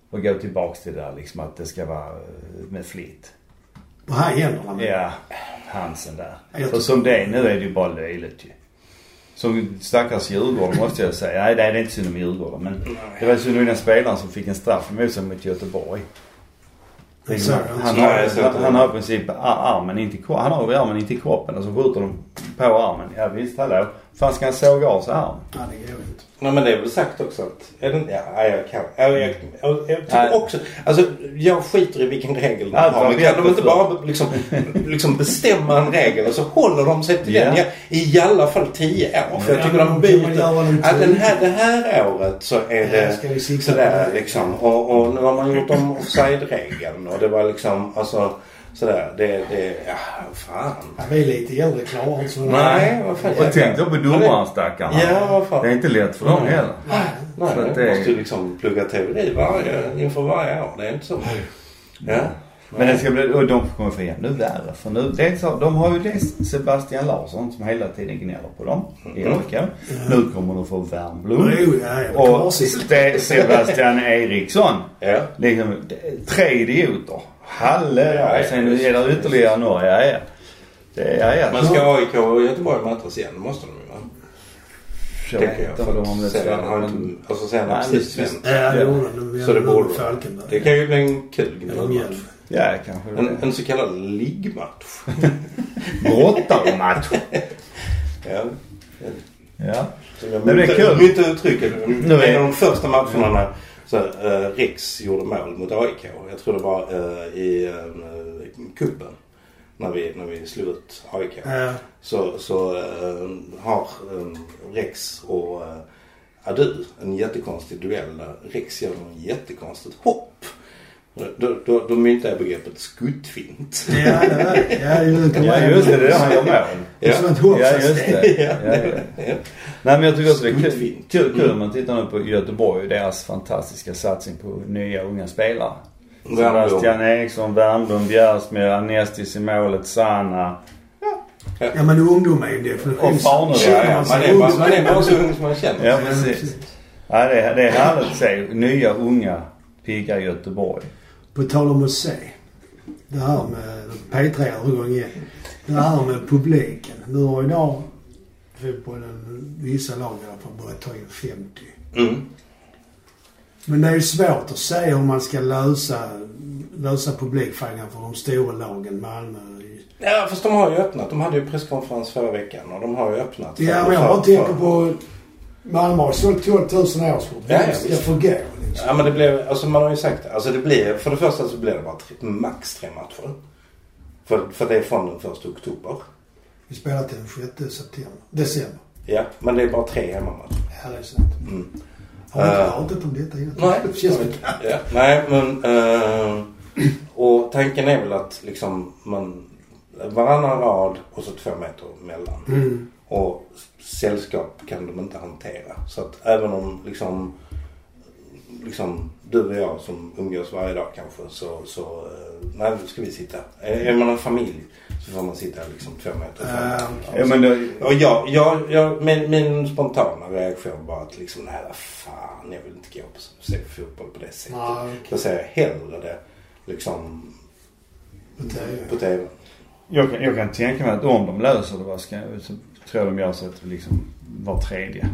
Och gå tillbaks till det där liksom att det ska vara eh, med flit. På här händerna med. Ja, Hansen där. Jag För som det är nu är det ju bara löjligt ju. Som stackars Djurgården måste jag säga. Nej det är inte synd om Djurgården men det var synd om den spelaren som fick en straff emot sig mot Göteborg. Han har, han har i princip ar- armen inte i kroppen. Han har armen inte i kroppen och så skjuter de på armen. Ja visst, hallå. Fan ska han såga av sig armen? Ja, det går inte. Nej men det är väl sagt också att... Är det, ja, jag kan. Jag, jag, jag, jag tycker Nej. också... Alltså jag skiter i vilken regel de Ja, har. de Men kan de inte bara liksom, liksom bestämma en regel och så håller de sig till Ja. den i, i alla fall tio år. För jag Ja, tycker de byter. Ja, den här, det här året så är Ja, det på sådär liksom. Och, och nu har man gjort om offside-regeln och det var liksom alltså sådär. Det, det, ja fan. Ja, vi är lite äldre klarar inte sådana Nej, vad fan. Och tänk då på domaren stackarna. Ja, vad fan. Det är inte lätt för dem Mm. heller. Nej. Nej, Så det- måste ju liksom plugga teori varje, inför varje år. Det är inte så. Ja. Men det ska bli, och de kommer få ännu värre. För nu, dels, har- de har ju dels Sebastian Larsson som hela tiden gnäller på dem i Mm. AIK. Nu kommer de få ja, ja. Och Sebastian Eriksson. Ja. Liksom, tre idioter. Halle, Ja, sen är det ytterligare några. Ja, ja. Det, ja, ja. Men ska AIK och Göteborg mötas igen? Det måste de ju va? Jag Tänker vet jag. inte För de har men- inte, alltså sen har precis vänt. Ja, det gjorde de. Så det borde de. Falkenberg. Det kan ju bli en kul gnällmatch. Ja, kanske det. En, en så kallad liggmatch. Brottarematch. Ja. Ja. Som jag Men det är myntar- kul. myntar uttrycket. Nu är- En av de första matcherna när så, uh, Riks gjorde mål mot AIK. Jag tror det var uh, i uh, kuppen När vi, när vi slog ut AIK. Ja. Så, så eh, har um, Rex och uh, Adu en jättekonstig duell där Rex gör en jättekonstigt hopp. Då, då, då myntar jag begreppet skuttfint. Ja, det Ja, det kommer Ja, jag just det. Det. Det är som ett hopp. Ja, just det. Ja. Ja, ja. Nej, men jag tycker också det är kul, kul, kul om man tittar nu på Göteborg och deras fantastiska satsning på nya unga spelare. Sebastian Eriksson, Wernbloom, Bjärsmyr, Anestis i målet, Sanna. Ja, men ungdom är ju en definition. Och Farnerud. Ja, ja, man är man är bara så ung som man känner. Ja, precis. Ja, det, är, det är härligt att se nya unga pigga Göteborg. På tal om att se. Det här med P3 övergång igen. Det här med publiken. Nu har idag fotbollen, vissa lag i alla fall, börjat ta in 50. Mm. Men det är ju svårt att se hur man ska lösa, lösa publikfrågan för de stora lagen. Malmö. Ja fast de har ju öppnat. De hade ju presskonferens förra veckan och de har ju öppnat. Ja, men jag bara tänker på... Malmö har sålt 12 000 årskort. Ja, ja, ska visst. få gå liksom? Ja men det blev, alltså man har ju sagt det. Alltså det blir, för det första så blir det bara tre, max tre matcher. För, för det är från den första oktober. Vi spelar till den 6 september. December. Ja, men det är bara tre hemmamatcher. Ja, det är sant. Mm. Har vi inte Eh, pratat om detta innan? Nej, Det känns ja, nej men eh, och tanken är väl att liksom man varannan rad och så två meter mellan. Mm. Och sällskap kan de inte hantera. Så att även om liksom, liksom du och jag som umgås varje dag kanske så, så eh, nej då ska vi sitta. Är är man en familj så får man sitta liksom två meter Ah, fram. okej. Ja men då, Och jag, jag, jag min, min spontana reaktion var att liksom nej vad fan jag vill inte gå på se fotboll på det sättet. Ja, okej. Då säger jag hellre det liksom På TV. på TV. jag, kan, jag kan tänka mig att om de löser det vad ska, tror jag de gör så att liksom var tredje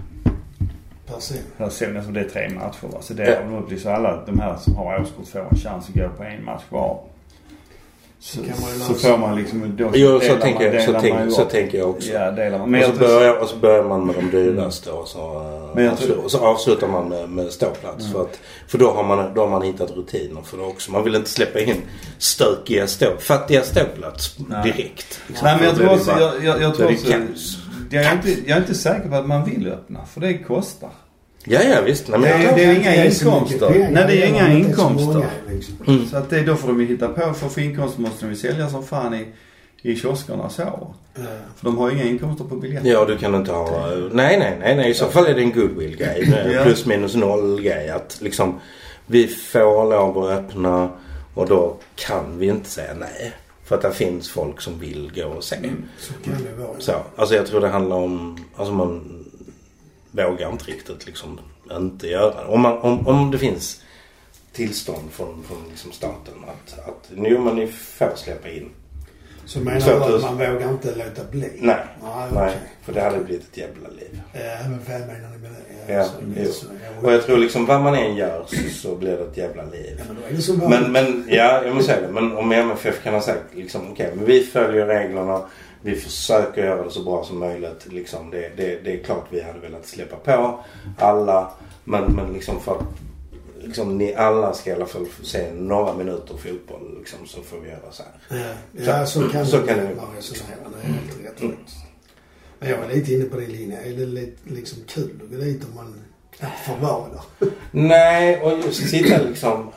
Person. person, alltså det är tre matcher va. Så det Ja. är de upp till så alla de här som har årskort får en chans att gå på en match var. Så, Så får man liksom, då Jo, så tänker, man, jag, så, tänk, så tänker jag också. Ja, delar man. Men och, så börjar, och så börjar man med de dyraste och så, eh, Men jag tror- så avslutar man med, med ståplats. Mm. För, att, för då, har man, då har man hittat rutiner för det också. Man vill inte släppa in stökiga stå, fattiga ståplats Nej. direkt. Liksom. Nej men jag tror också, bara- jag, jag, jag tror också, jag är, inte, jag är inte säker på att man vill öppna. För det kostar. Ja, ja visst. Nej, men Det är- det är inga inkomster. Nej, det är inga inkomster. liksom. Mm. Så att det, då får de ju hitta på. För att få inkomster måste de ju sälja som fan i, i kioskerna så. Ja. För de har ju inga inkomster på biljetter. Ja, du kan inte ha... Nej, nej, nej, nej. I så fall är det en goodwill-grej. Ja. Plus minus noll-grej. Att liksom vi får lov att öppna och då kan vi inte säga nej. För att det finns folk som vill gå och se. Så kan det vara. Så, alltså jag tror det handlar om... Alltså man vågar inte riktigt liksom inte göra det. Om, man, om, om det finns tillstånd från, från liksom staten att, att jo men ni får släppa in. Så menar Så du att man vågar inte låta bli? Nej, Nej, nej. okej. För det hade blivit ett jävla liv. Ja, men vad menar ni med det? Ja, så, så, ja, Och jag tror liksom vad man än gör så, så blir det ett jävla liv. Ja, men som Men, men ja, jag måste säga det. Men om MFF kan ha sagt liksom okej, men vi följer reglerna. Vi försöker göra det så bra som möjligt. Liksom, det, det, det är klart vi hade velat släppa på alla. Men, men liksom för att liksom, ni alla ska i alla fall få se några minuter fotboll. Liksom, så får vi göra så här. Ja, ja så, kan så kan vara vara. resonera. Det är helt rätt Mm. faktiskt. Men jag är lite inne på din linje. Är det lite liksom kul att gå dit om man knappt får vara där? Nej, och just sitta liksom.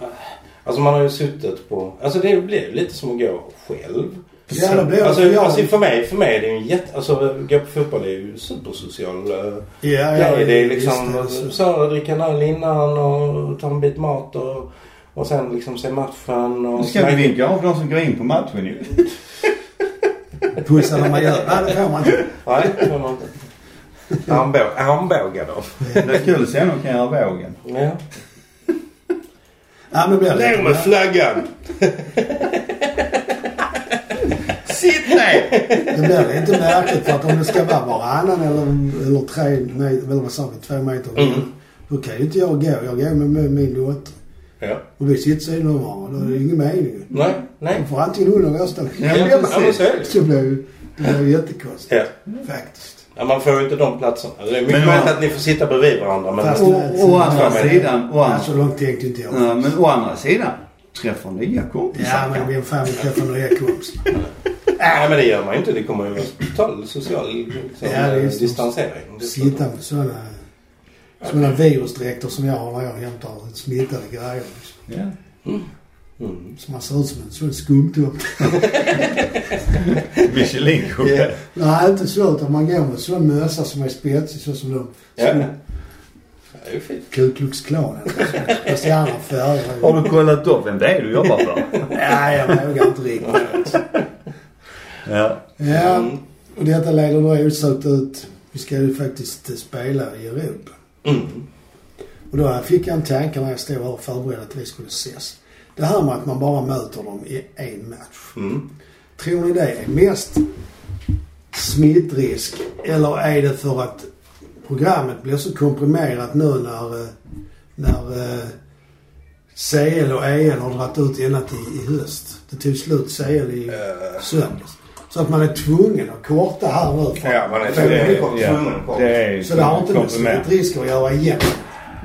Alltså man har ju suttit på. Alltså det blir lite som att gå själv. Ja, det blir det. Alltså, För jag- alltså för mig, för mig är det ju en jätte... Alltså gå på fotboll är ju supersocial uh, Ja, grej. Det är liksom det så. så, dricka en öl innan och ta en bit mat och, och sen liksom se matchen Nu och... ska vi vinka av de som går in på matchen ju. Pussa när man gör Nej, det får man inte. Nej, det får man inte. Armbå- Armbåga då. Det är kul att se om de kan göra vågen. Ja. Ja, men det blir Ner med flaggan! Ner! Det blir lite märkligt för att om det ska vara varannan eller, eller tre meter, eller vad sa vi, två meter. Mm. Då kan ju inte jag gå. Jag går med, med min dotter. Ja. Och vi sitter sidan om varandra. Då är det ingen mening. Nej, nej. Då får antingen hon eller jag Ja, Ja, men men så är det. Så det blir ju det blir ju jättekonstigt. Ja. Faktiskt. Ja, man får ju inte de platserna. Det är mycket Men möjligt man- att ni får sitta bredvid varandra men... Fast- Å, å andra sidan, å Ja, andra, så långt tänkte inte jag. ja, men å andra sidan. Träffar nya kompisar. Ja, men vem fan vill träffa nya kompisar? Nej men det gör man ju inte. Det kommer ju vara total social liksom, Ja, det är så. distansering. Sitta med sådana, sådana virusdräkter som jag har när jag hämtar smittade grejer. Liksom. Ja. Mm. Så man ser ut som en sån skumtomte. Michelin-gubbe. Nej, inte så. Utan man går med sån mössa som är spetsig så som de. Ja. Som Det är ju fint. Ku Klux Klan. Fast i andra färger. Har du kollat upp vem det är du jobbar för? Ja, jag vågar inte riktigt. Ja. Ja, Mm. och detta leder då osökt ut. Vi ska ju faktiskt spela i Europa. Mm. Och då fick jag en tanke när jag stod här och förberedde att vi skulle ses. Det här med att man bara möter dem i en match. Mm. Tror ni det är mest smittrisk eller är det för att programmet blir så komprimerat nu när, eh, när eh, CL och EL har dragit ut ända till i höst. Det tog slut CL i Eh, söndags. Så att man är tvungen att korta här nu. för- Ja, man är för- tvungen. Det, ja, det är Så det har inte med komprimerat. smittrisker att göra igen.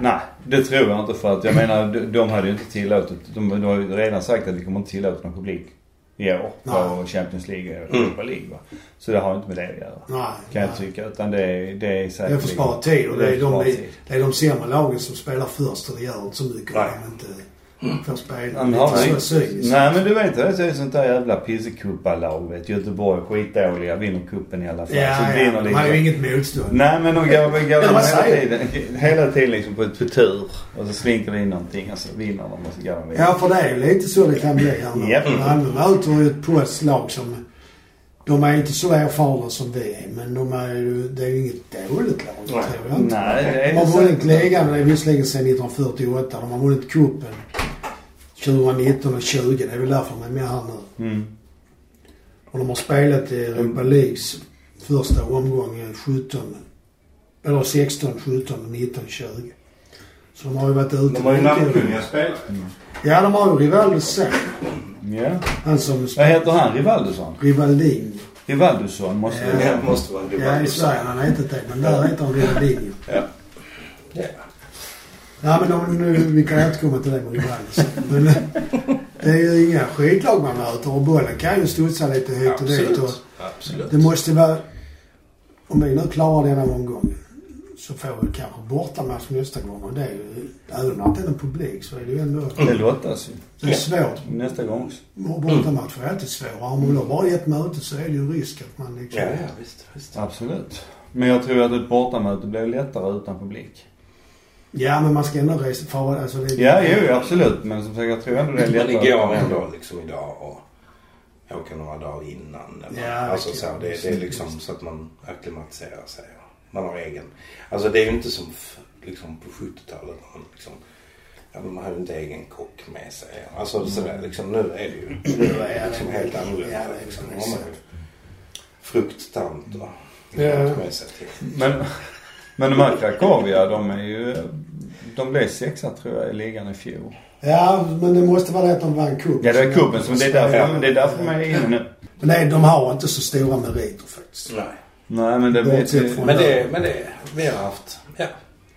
Nej, det tror jag inte för att jag menar de, de hade ju inte tillåtit, de, de har ju redan sagt att vi kommer inte tillåta någon publik i år på Champions League och Mm. Europa League va. Så det har inte med det att göra. Nej. Kan jag tycka. Utan det är, det är Det är säkert... för att spara tid och det är, att spara de, det är de sämre lagen som spelar först och det gör inte så mycket Nej. inte får spela. Men Det har är vi- så. Nej men du vet det är sånt där jävla pissekuppalag vet. Göteborg skitdåliga, vinner kuppen i alla fall. Ja, så ja, de har ju inget motstånd. Nej men de går, går Ja, hela, tiden, hela tiden liksom på, på tur. Och så slinker det in någonting och så vinner de och så går de vidare. Ja, för det är ju lite så det kan bli här. Japp. Malmö möter ju ett polskt lag som... De är inte så erfarna som vi är, men de är ju... Det är ju inget dåligt lag, tror jag inte. Nej det är De har vunnit ligan, det är visserligen sedan 1948. De har vunnit cupen 2019 och 20. Det är väl därför de är med här nu. Mm. Och de har spelat i Europa Leagues första omgång eh, 17. Eller 16, 17, 19, 20. Så de har ju varit ute De har ju namnkunniga spelare. Ja, de har ju Rivaldo. Ja. Han som Vad heter han? Rivaldusson? Rivaldin. Rivaldusson måste Ja. Det måste vara Ja, i. Sverige han hetat det. Men där heter han Rivaldin. Ja. Ja. Ja, men om, nu, vi kan återkomma till det med Rivaldo Men eh, det är ju inga skitlag man möter och bollen kan ju studsa lite hit och dit. Och Absolut. Absolut. det måste vara... Om vi nu klarar denna omgången så får vi kanske bortamatch nästa gång. Och det är ju... Även om det inte är någon publik så är det ju ändå... Det lottas ju. Det är svårt. Nästa gång också. Bortamatcher är alltid svåra. Om man bara ett möte så är det ju risk att man liksom... Ja, ja, visst. visst. Absolut. Men jag tror att ett bortamöte blir lättare utan publik. Ja, men man ska ändå resa för alltså det, Ja, jo, absolut. Men som sagt, jag tror ändå det är Men lättare. det går ändå liksom idag och åka några dagar innan. Eller, Ja, alltså det så, det, det är liksom så att man acklimatiserar sig. Man har egen. Alltså det är ju inte som liksom på 70-talet. när Man, liksom, ja, man har ju inte egen kock med sig. Alltså sådär liksom. Nu är det ju nu är det liksom helt annorlunda. Ja, det liksom. Nu har man ju frukttant och Ja. med sig till. Men, men de här Krakowia, de är ju... De blev sexa tror jag i ligan i fjol. Ja, men det måste vara det att de vann cupen. Ja, det är kuppen som det är därför, Ja. det är därför man är inne nu. Men nej, de har inte så stora meriter faktiskt. Nej. Nej, men det Bortsett från- Men det, men det, vi har haft, ja.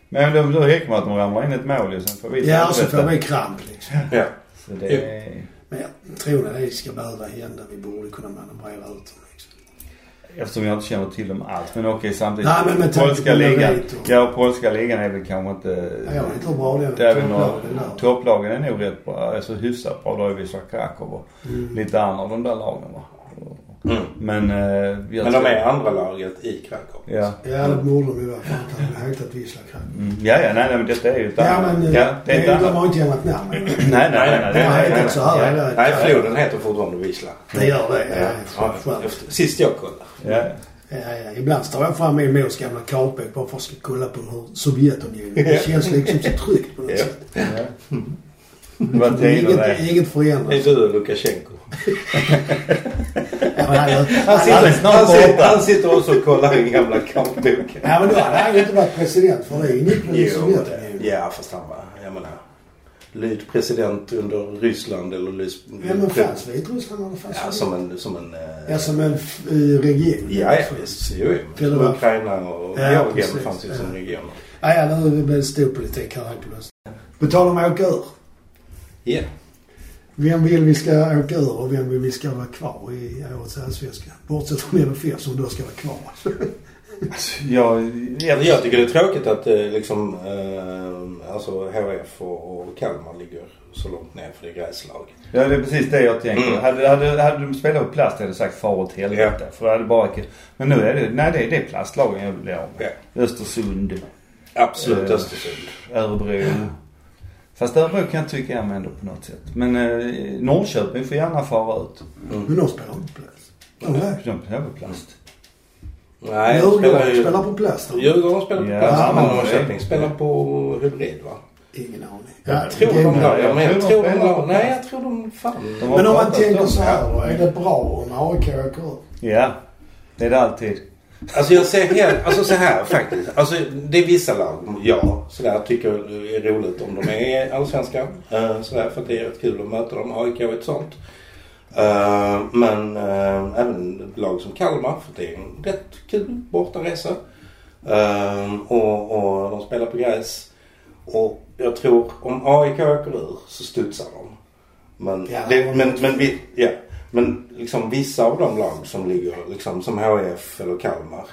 Men då, då räcker det med att de ramlar in ett mål ju, sen får vi Ja, och så får vi kramp liksom. ja. Så det. Men jag tror att det ska behöva hända. Vi borde kunna manövrera ut dem. Eftersom jag inte känner till dem alls. Men okej samtidigt. Nej, men med polska ligan. och- Ja, polska ligan är väl kanske inte... Ja, jag vet inte hur bra den Det är väl några, topplagen är nog rätt bra. Alltså hyfsat bra. Då är Wisla Krakow och Mm. lite andra av de där lagen va. Mm. Men... Eh, jag Men de är andra laget i Krakow. Ja. Ja, det borde de ju vara. För att de har hetat Wisla Krakow. Mm. Ja, ja, nej, nej, men detta är ju ett Ja, annat. men ja, det är de har inte ändrat namn. Nej, nej, nej. nej, De har nej, nej, hetat så här. nej. floden heter fortfarande Wisla. Det gör det. Ja, Ja, sist jag kollade. Ja. Ja, ja. Ibland står jag fram min mors gamla kartbok bara för att kolla på hur Sovjetunionen... Det känns liksom så tryggt på något Ja. sätt. ja. Det var tider Inget, det. inget förändras. är du och Lukasjenko. Ja, han, Han han, Han är sitter, snart han sitter, borta. han sitter också och kollar i gamla kampboken. ja, men då hade han ju inte varit president för det ingick väl i Jo, ja fast han var, jag menar. Lyd president under Ryssland eller lyd... Ja, men fanns Vitryssland eller fanns Ja, som en... Som en eh, Ja, som en region. Ja, ja visst. Jo, jo. Ukraina och Ja, Georgien precis, fanns ju ja. som regioner. Ja, ja, nu blir det stor politik här helt plötsligt. På tal om att åka ur. Ja. Vem vill vi ska åka ur och vem vill vi ska vara kvar i årets allsvenska? Bortsett från LFF som då ska vara kvar. Jag, jag, Jag tycker det är tråkigt att eh, liksom, eh, alltså HF och, och Kalmar ligger så långt ner för det gräslag. Ja, det är precis det jag tänker. Mm. Hade, hade, hade de spelat på plast hade jag sagt far åt helvete. För det hade bara... Men nu är det, nej det är, det plastlagen jag vill bli av med. Östersund, Absolut Eh, Östersund. Örebro. Fast Örebro kan jag tycka är ändå på något sätt. Men eh, Norrköping får gärna fara ut. Men de spelar inte på plats. Nej. De spelar på plast. Nej, de spelar Djurgården ju... spelar på då. Djurgården spelar på Ja, det- Norrköping spelar på hybrid va? Ingen aning. Jag tror de det- la, ja, men jag Jag tror de la, nej jag tror de fan. De Men om man tänker så här. Är det bra om AIK åker ur? Ja. Det är det alltid. Alltså jag ser helt, alltså så här faktiskt. Alltså det är vissa lag, ja, sådär tycker det är roligt om de är i Allsvenskan. Uh, sådär för att det är rätt kul att möta dem. AIK är ett sånt. Eh, men eh, även ett lag som Kalmar för det är en rätt kul bortaresa. Uh, och, och de spelar på gräs. Och jag tror om AIK åker ur så studsar de. Men, Ja, det, de- men, men, vi, ja, men liksom vissa av de lag som ligger liksom som HIF eller Kalmar.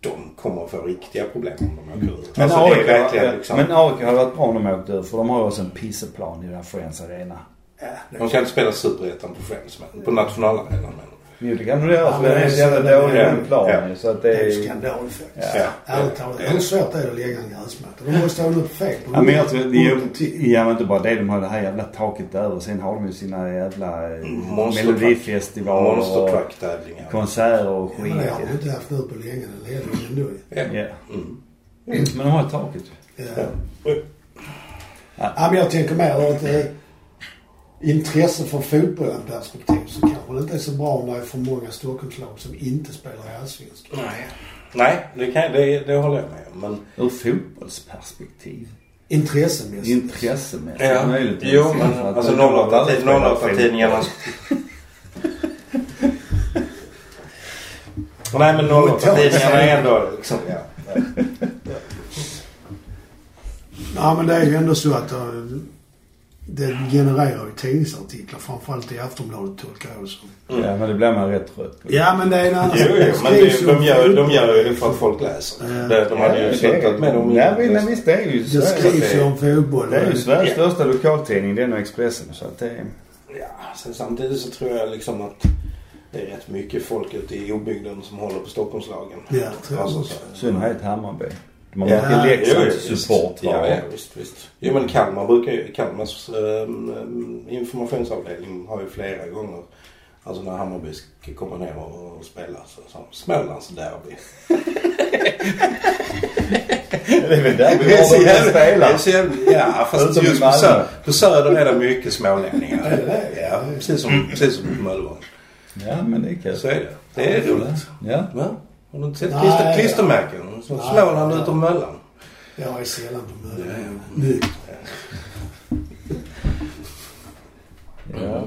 De kommer att få riktiga problem om de åker ur. Men, Alltså, AIK, liksom, men AIK hade varit bra om de åkte ur för de har ju också en pisseplan i den här Friends Arena. Ja, de ska inte spela Superettan på Friends men på nationalarenan men. Jo det kan du göra Ja, för är det är så jävla dålig ja, den planen ja. så att Det det är ju är... skandal faktiskt. Ja. Ärligt talat. Hur svårt är det att lägga en gräsmatta? De måste ha något fel på Ja men jag tror, jo, Upp till. ja men inte bara det. De har det här jävla taket över. Sen har de ju sina jävla eh, melodifestivaler och konserter och Ja, skit. men det har de inte haft nu på länge. Den leder ju ändå ju. Ja. Ja. Mm. Men de har ju taket ju. Ja. Ja. Ja, men jag tänker mer eh, intresse för fotbollen perspektiv så kanske det inte är så bra om det är för många Stockholmslag som inte spelar i Allsvenskan. Nej. Nej, det, kan, det, det håller jag med om. Men Ur fotbollsperspektiv. Intressemässigt. Intressemässigt Ja. möjligtvis. Jo, men alltså de kommer aldrig spela 08-tidningarna... fotboll. Nej men 08-tidningarna är ändå liksom... Ja. Ja, men det är ju ändå så att eh, det genererar ju tidningsartiklar. Framförallt i Aftonbladet tolkar jag det som. Ja men det blir man rätt trött på. Ja, men det är en annan Jo, jo, men det, de, gör, de gör ju det för att folk läser. Ja. Det, de hade ju slutat med dem Nej, men, visst det är ju Det skrivs ju om fotboll. det är ju Sveriges Ja. största lokaltidning. Är nog Expressen. Så att det är... Ja, sen samtidigt så tror jag liksom att det är rätt mycket folk ute i obygden som håller på Stockholmslagen. Ja, tror jag Alltså, I synnerhet Hammarby. Har Ja, mycket jo, jo, Leksands visst. support Ja, ja, visst, visst. Jo, men Kalmar brukar ju, Kalmars ehm, informationsavdelning har ju flera gånger, alltså när Hammarby ska komma ner och, spela, så, så Smålandsderby. Det är väl där vi har de det är spelar. så jävla- Ja, fast just på, Malmö. sö, på Söder är det mycket smålänningar. Ja, precis som, precis som på Möllevång. Ja men det är kul. Så är det. Det är roligt. Ja. Va? Har du inte sett klister, klistermärken? Småland ja. utom Möllan. Jag är sällan på möten. Nu. Ja.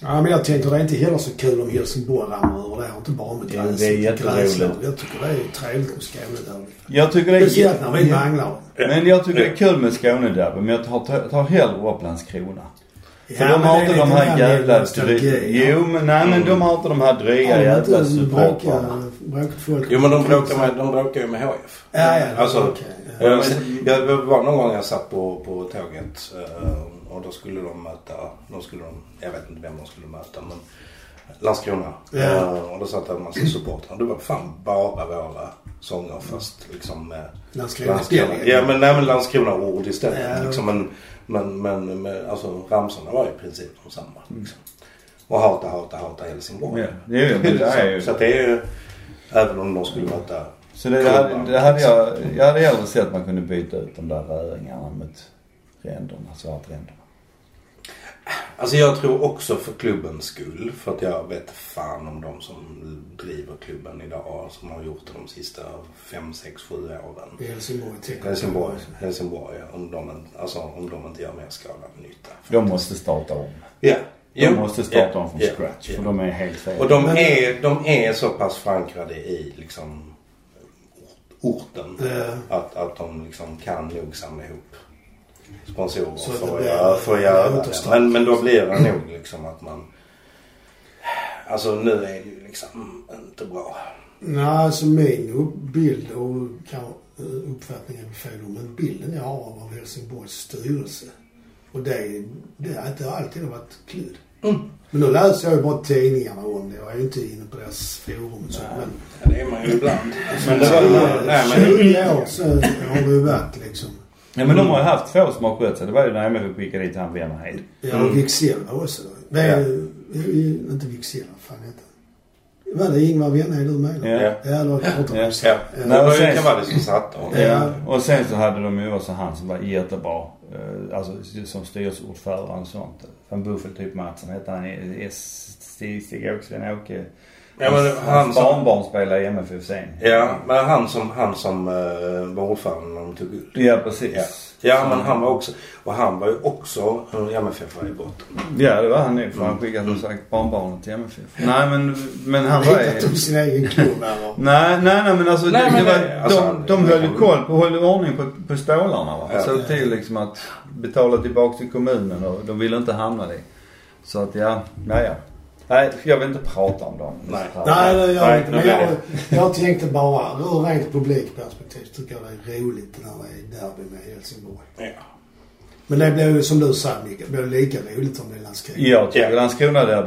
Ja, men jag tänker det är inte heller så kul om Helsingborg ramlar över det. Inte bara med gräs. det är jätteroligt. Jag tycker det är trevligt med Skåne där. Jag tycker det är... Speciellt när vi manglar. Men jag tycker det är kul med Skånederby. Men jag tar, tar hellre upp Landskrona. För Ja, de har inte de här jävla... nostalgi, Dry... ja. Jo men nej men de har inte de här dryga Har de jävla supportrarna. Jo men de bråkar, med, de bråkar ju med HF. Ja, ja. Alltså, okej. ja. Jag, jag, det var någon gång jag satt på, på tåget eh, och då skulle de möta, de skulle de, jag vet inte vem de skulle möta men Landskrona. Ja. Eh, och då satt det en massa supportrar. Det var fan bara våra sånger fast liksom med Landskrona. Landskrona. Ja men, nej, men Landskrona-ord istället. Ja. Liksom, men, men, men alltså ramsorna var i princip de samma. Liksom. Och hata, hata, hata Helsingborg. Ja, det är ju, det är ju... Så att det är ju, även om de skulle möta Så det, hade, det hade jag, jag hade hellre sett att man kunde byta ut de där röringarna mot ränderna, svartränderna. Alltså jag tror också för klubbens skull. För att jag vet fan om de som driver klubben idag. Som har gjort det de sista fem sex sju åren. I Helsingborg. tänker jag. Helsingborg, Helsingborg om, de, inte- alltså, om de inte gör mer skada än nytta. De måste starta om. Ja. De Jo. måste starta Ja. om från Ja. scratch. Ja. För de är helt fel. Och de är, de är så pass förankrade i liksom ort- orten. Ja. Att, att de liksom kan nog samla ihop sponsorer Så att blir- göra, det göra det. Men, men då blir det nog liksom att man... Alltså nu är det ju liksom inte bra. Nej, alltså min bild och eh, uppfattningen är fel men bilden jag har av Helsingborgs styrelse. Och det, det har inte alltid varit kludd. Mm. Men nu läser jag ju bara tidningarna om det. Jag är ju inte inne på deras forum och så. Men Ja, det är man ju ibland. Men det var, nej, men, 20 år så har det ju varit liksom. Ja men de har ju haft två som har skött sig. Det var ju när MFF skickade dit han Wennerhed. Ja, Mm. och Wicksell också. Det är, Inte Wicksell, vad fan heter han? Var det Ingvar Wenner du menar? Ja. Ja. Ja, det var. Ja. Ja. Ja. Det Nej, och var sen- Cavalli som satte honom. Ja. Och sen så hade de ju också han som var jättebra. eh, Alltså som styrelseordförande och sånt. Van Buffel typ Mattsson hette han. i- S- Stig Stig-Åke, Sven-Åke. Ja, men Hans han som... barnbarn spelade i MFF sen. Ja, men han som, han som uh, var ordförande när de tog guld. Ja, precis. Ja. Ja, men han var också... Och han var ju också en MFF i botten. Ja, det var han nog. För han Mm. skickade som sagt barnbarnet till MFF. Nej, men, men han var hittat upp sin egen klubb? Nej, nej, nej men alltså, Nej, det, men det var, alltså, de, de höll ju koll på, höll ordning på, på stålarna va. Ja. Såg till liksom att betala tillbaka till kommunen och de ville inte hamna det. Så att ja, ja, ja. Nej, jag vill inte prata om dem. Nej. Nej, det gör jag Nej, inte. Men jag, jag tänkte bara, ur rent publikperspektiv tycker jag det är roligt när det är derby med Helsingborg. Ja. Men det blir ju som du säger Micke, det blir lika roligt om det är Landskrona. Jag tycker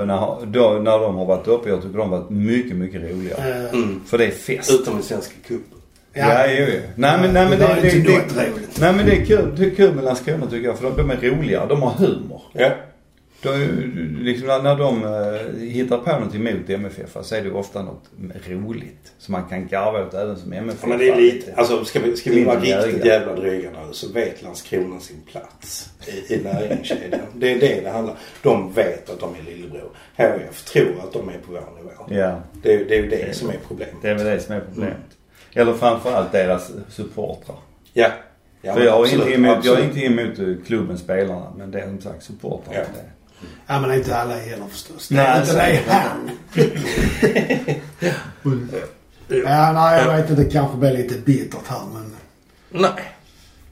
Ja. Då, när de har varit uppe, jag tycker de har varit mycket, mycket roligare. Eh, Mm. För det är fest. Utom i Svenska cupen. Ja, jo, jo. Nej men, nej, men det det, det, det, nej, men det är kul, det är kul med Landskrona tycker jag. För de, de är roliga. De har humor. Ja. Då, liksom, när, de uh, hittar på någonting mot MFF så är det ofta något roligt. Som man kan garva åt även som MFF. Men det är lite, alltså ska vi, ska vi vara riktigt jävla. dryga nu så vet Landskrona sin plats i, i näringskedjan. Det är det det handlar De vet att de är lillebror. HIF tror att de är på vår nivå. Ja, Det, är- det är ju det som är problemet. det är väl det som är problemet. Eller framförallt deras supportrar. Ja. ja För jag har, absolut, inte emot, jag har inte emot eh, klubben spelarna. Men det är som sagt supportrarna. Ja. det. Ja men inte alla heller förstås. Det Nej, är inte det är han. ja, nej jag vet inte. Det kanske blir lite bittert här men... Nej.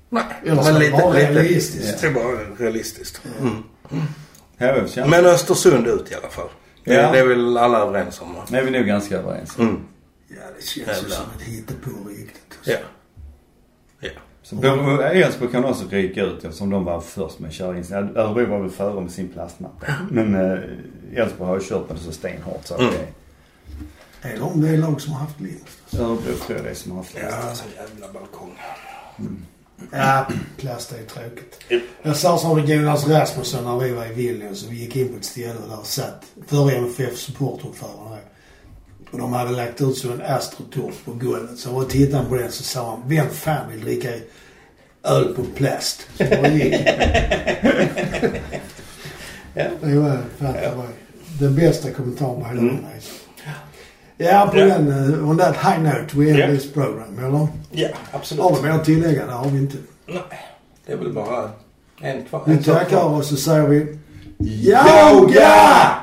Nej. Eller så men det lite, bara lite, realistiskt. Det är bara realistiskt. Mm. Känns... Men Östersund ut i alla fall. Det, Ja. det är väl alla överens om va? Det är vi nog ganska överens om. Mm. Ja det känns ju som ett hittepå riktigt. Ja. Ja. Så Älvsborg kan också ryka ut eftersom de var först med köra in sin- Örebro var väl före med sin plastmatta. Men eh, Elfsborg har ju kört med det så stenhårt så att Mm. det Är de det lag som har haft minst? Örebro tror jag det är som har flest. Ja, sån jävla balkong. Ja, plast är tråkigt. Jag sa som Jonas Rasmusson när vi var i Vilnius och vi gick in på ett ställe och där satt förre MFF supportordförande Och de hade lagt ut så en astroturf på golvet. Så jag tittade på den så sa han, vem fan vill dricka öl på plast? Så jag gick. Ja. Det var fan det var den bästa kommentaren på hela Mm. Ja, på Ja. den, uh, on that high note we end Ja. this program, eller? Ja, absolut. Har vi mer att tillägga? Det har vi inte. Nej, det är väl bara en kvar. Vi tackar och så säger vi Yoga!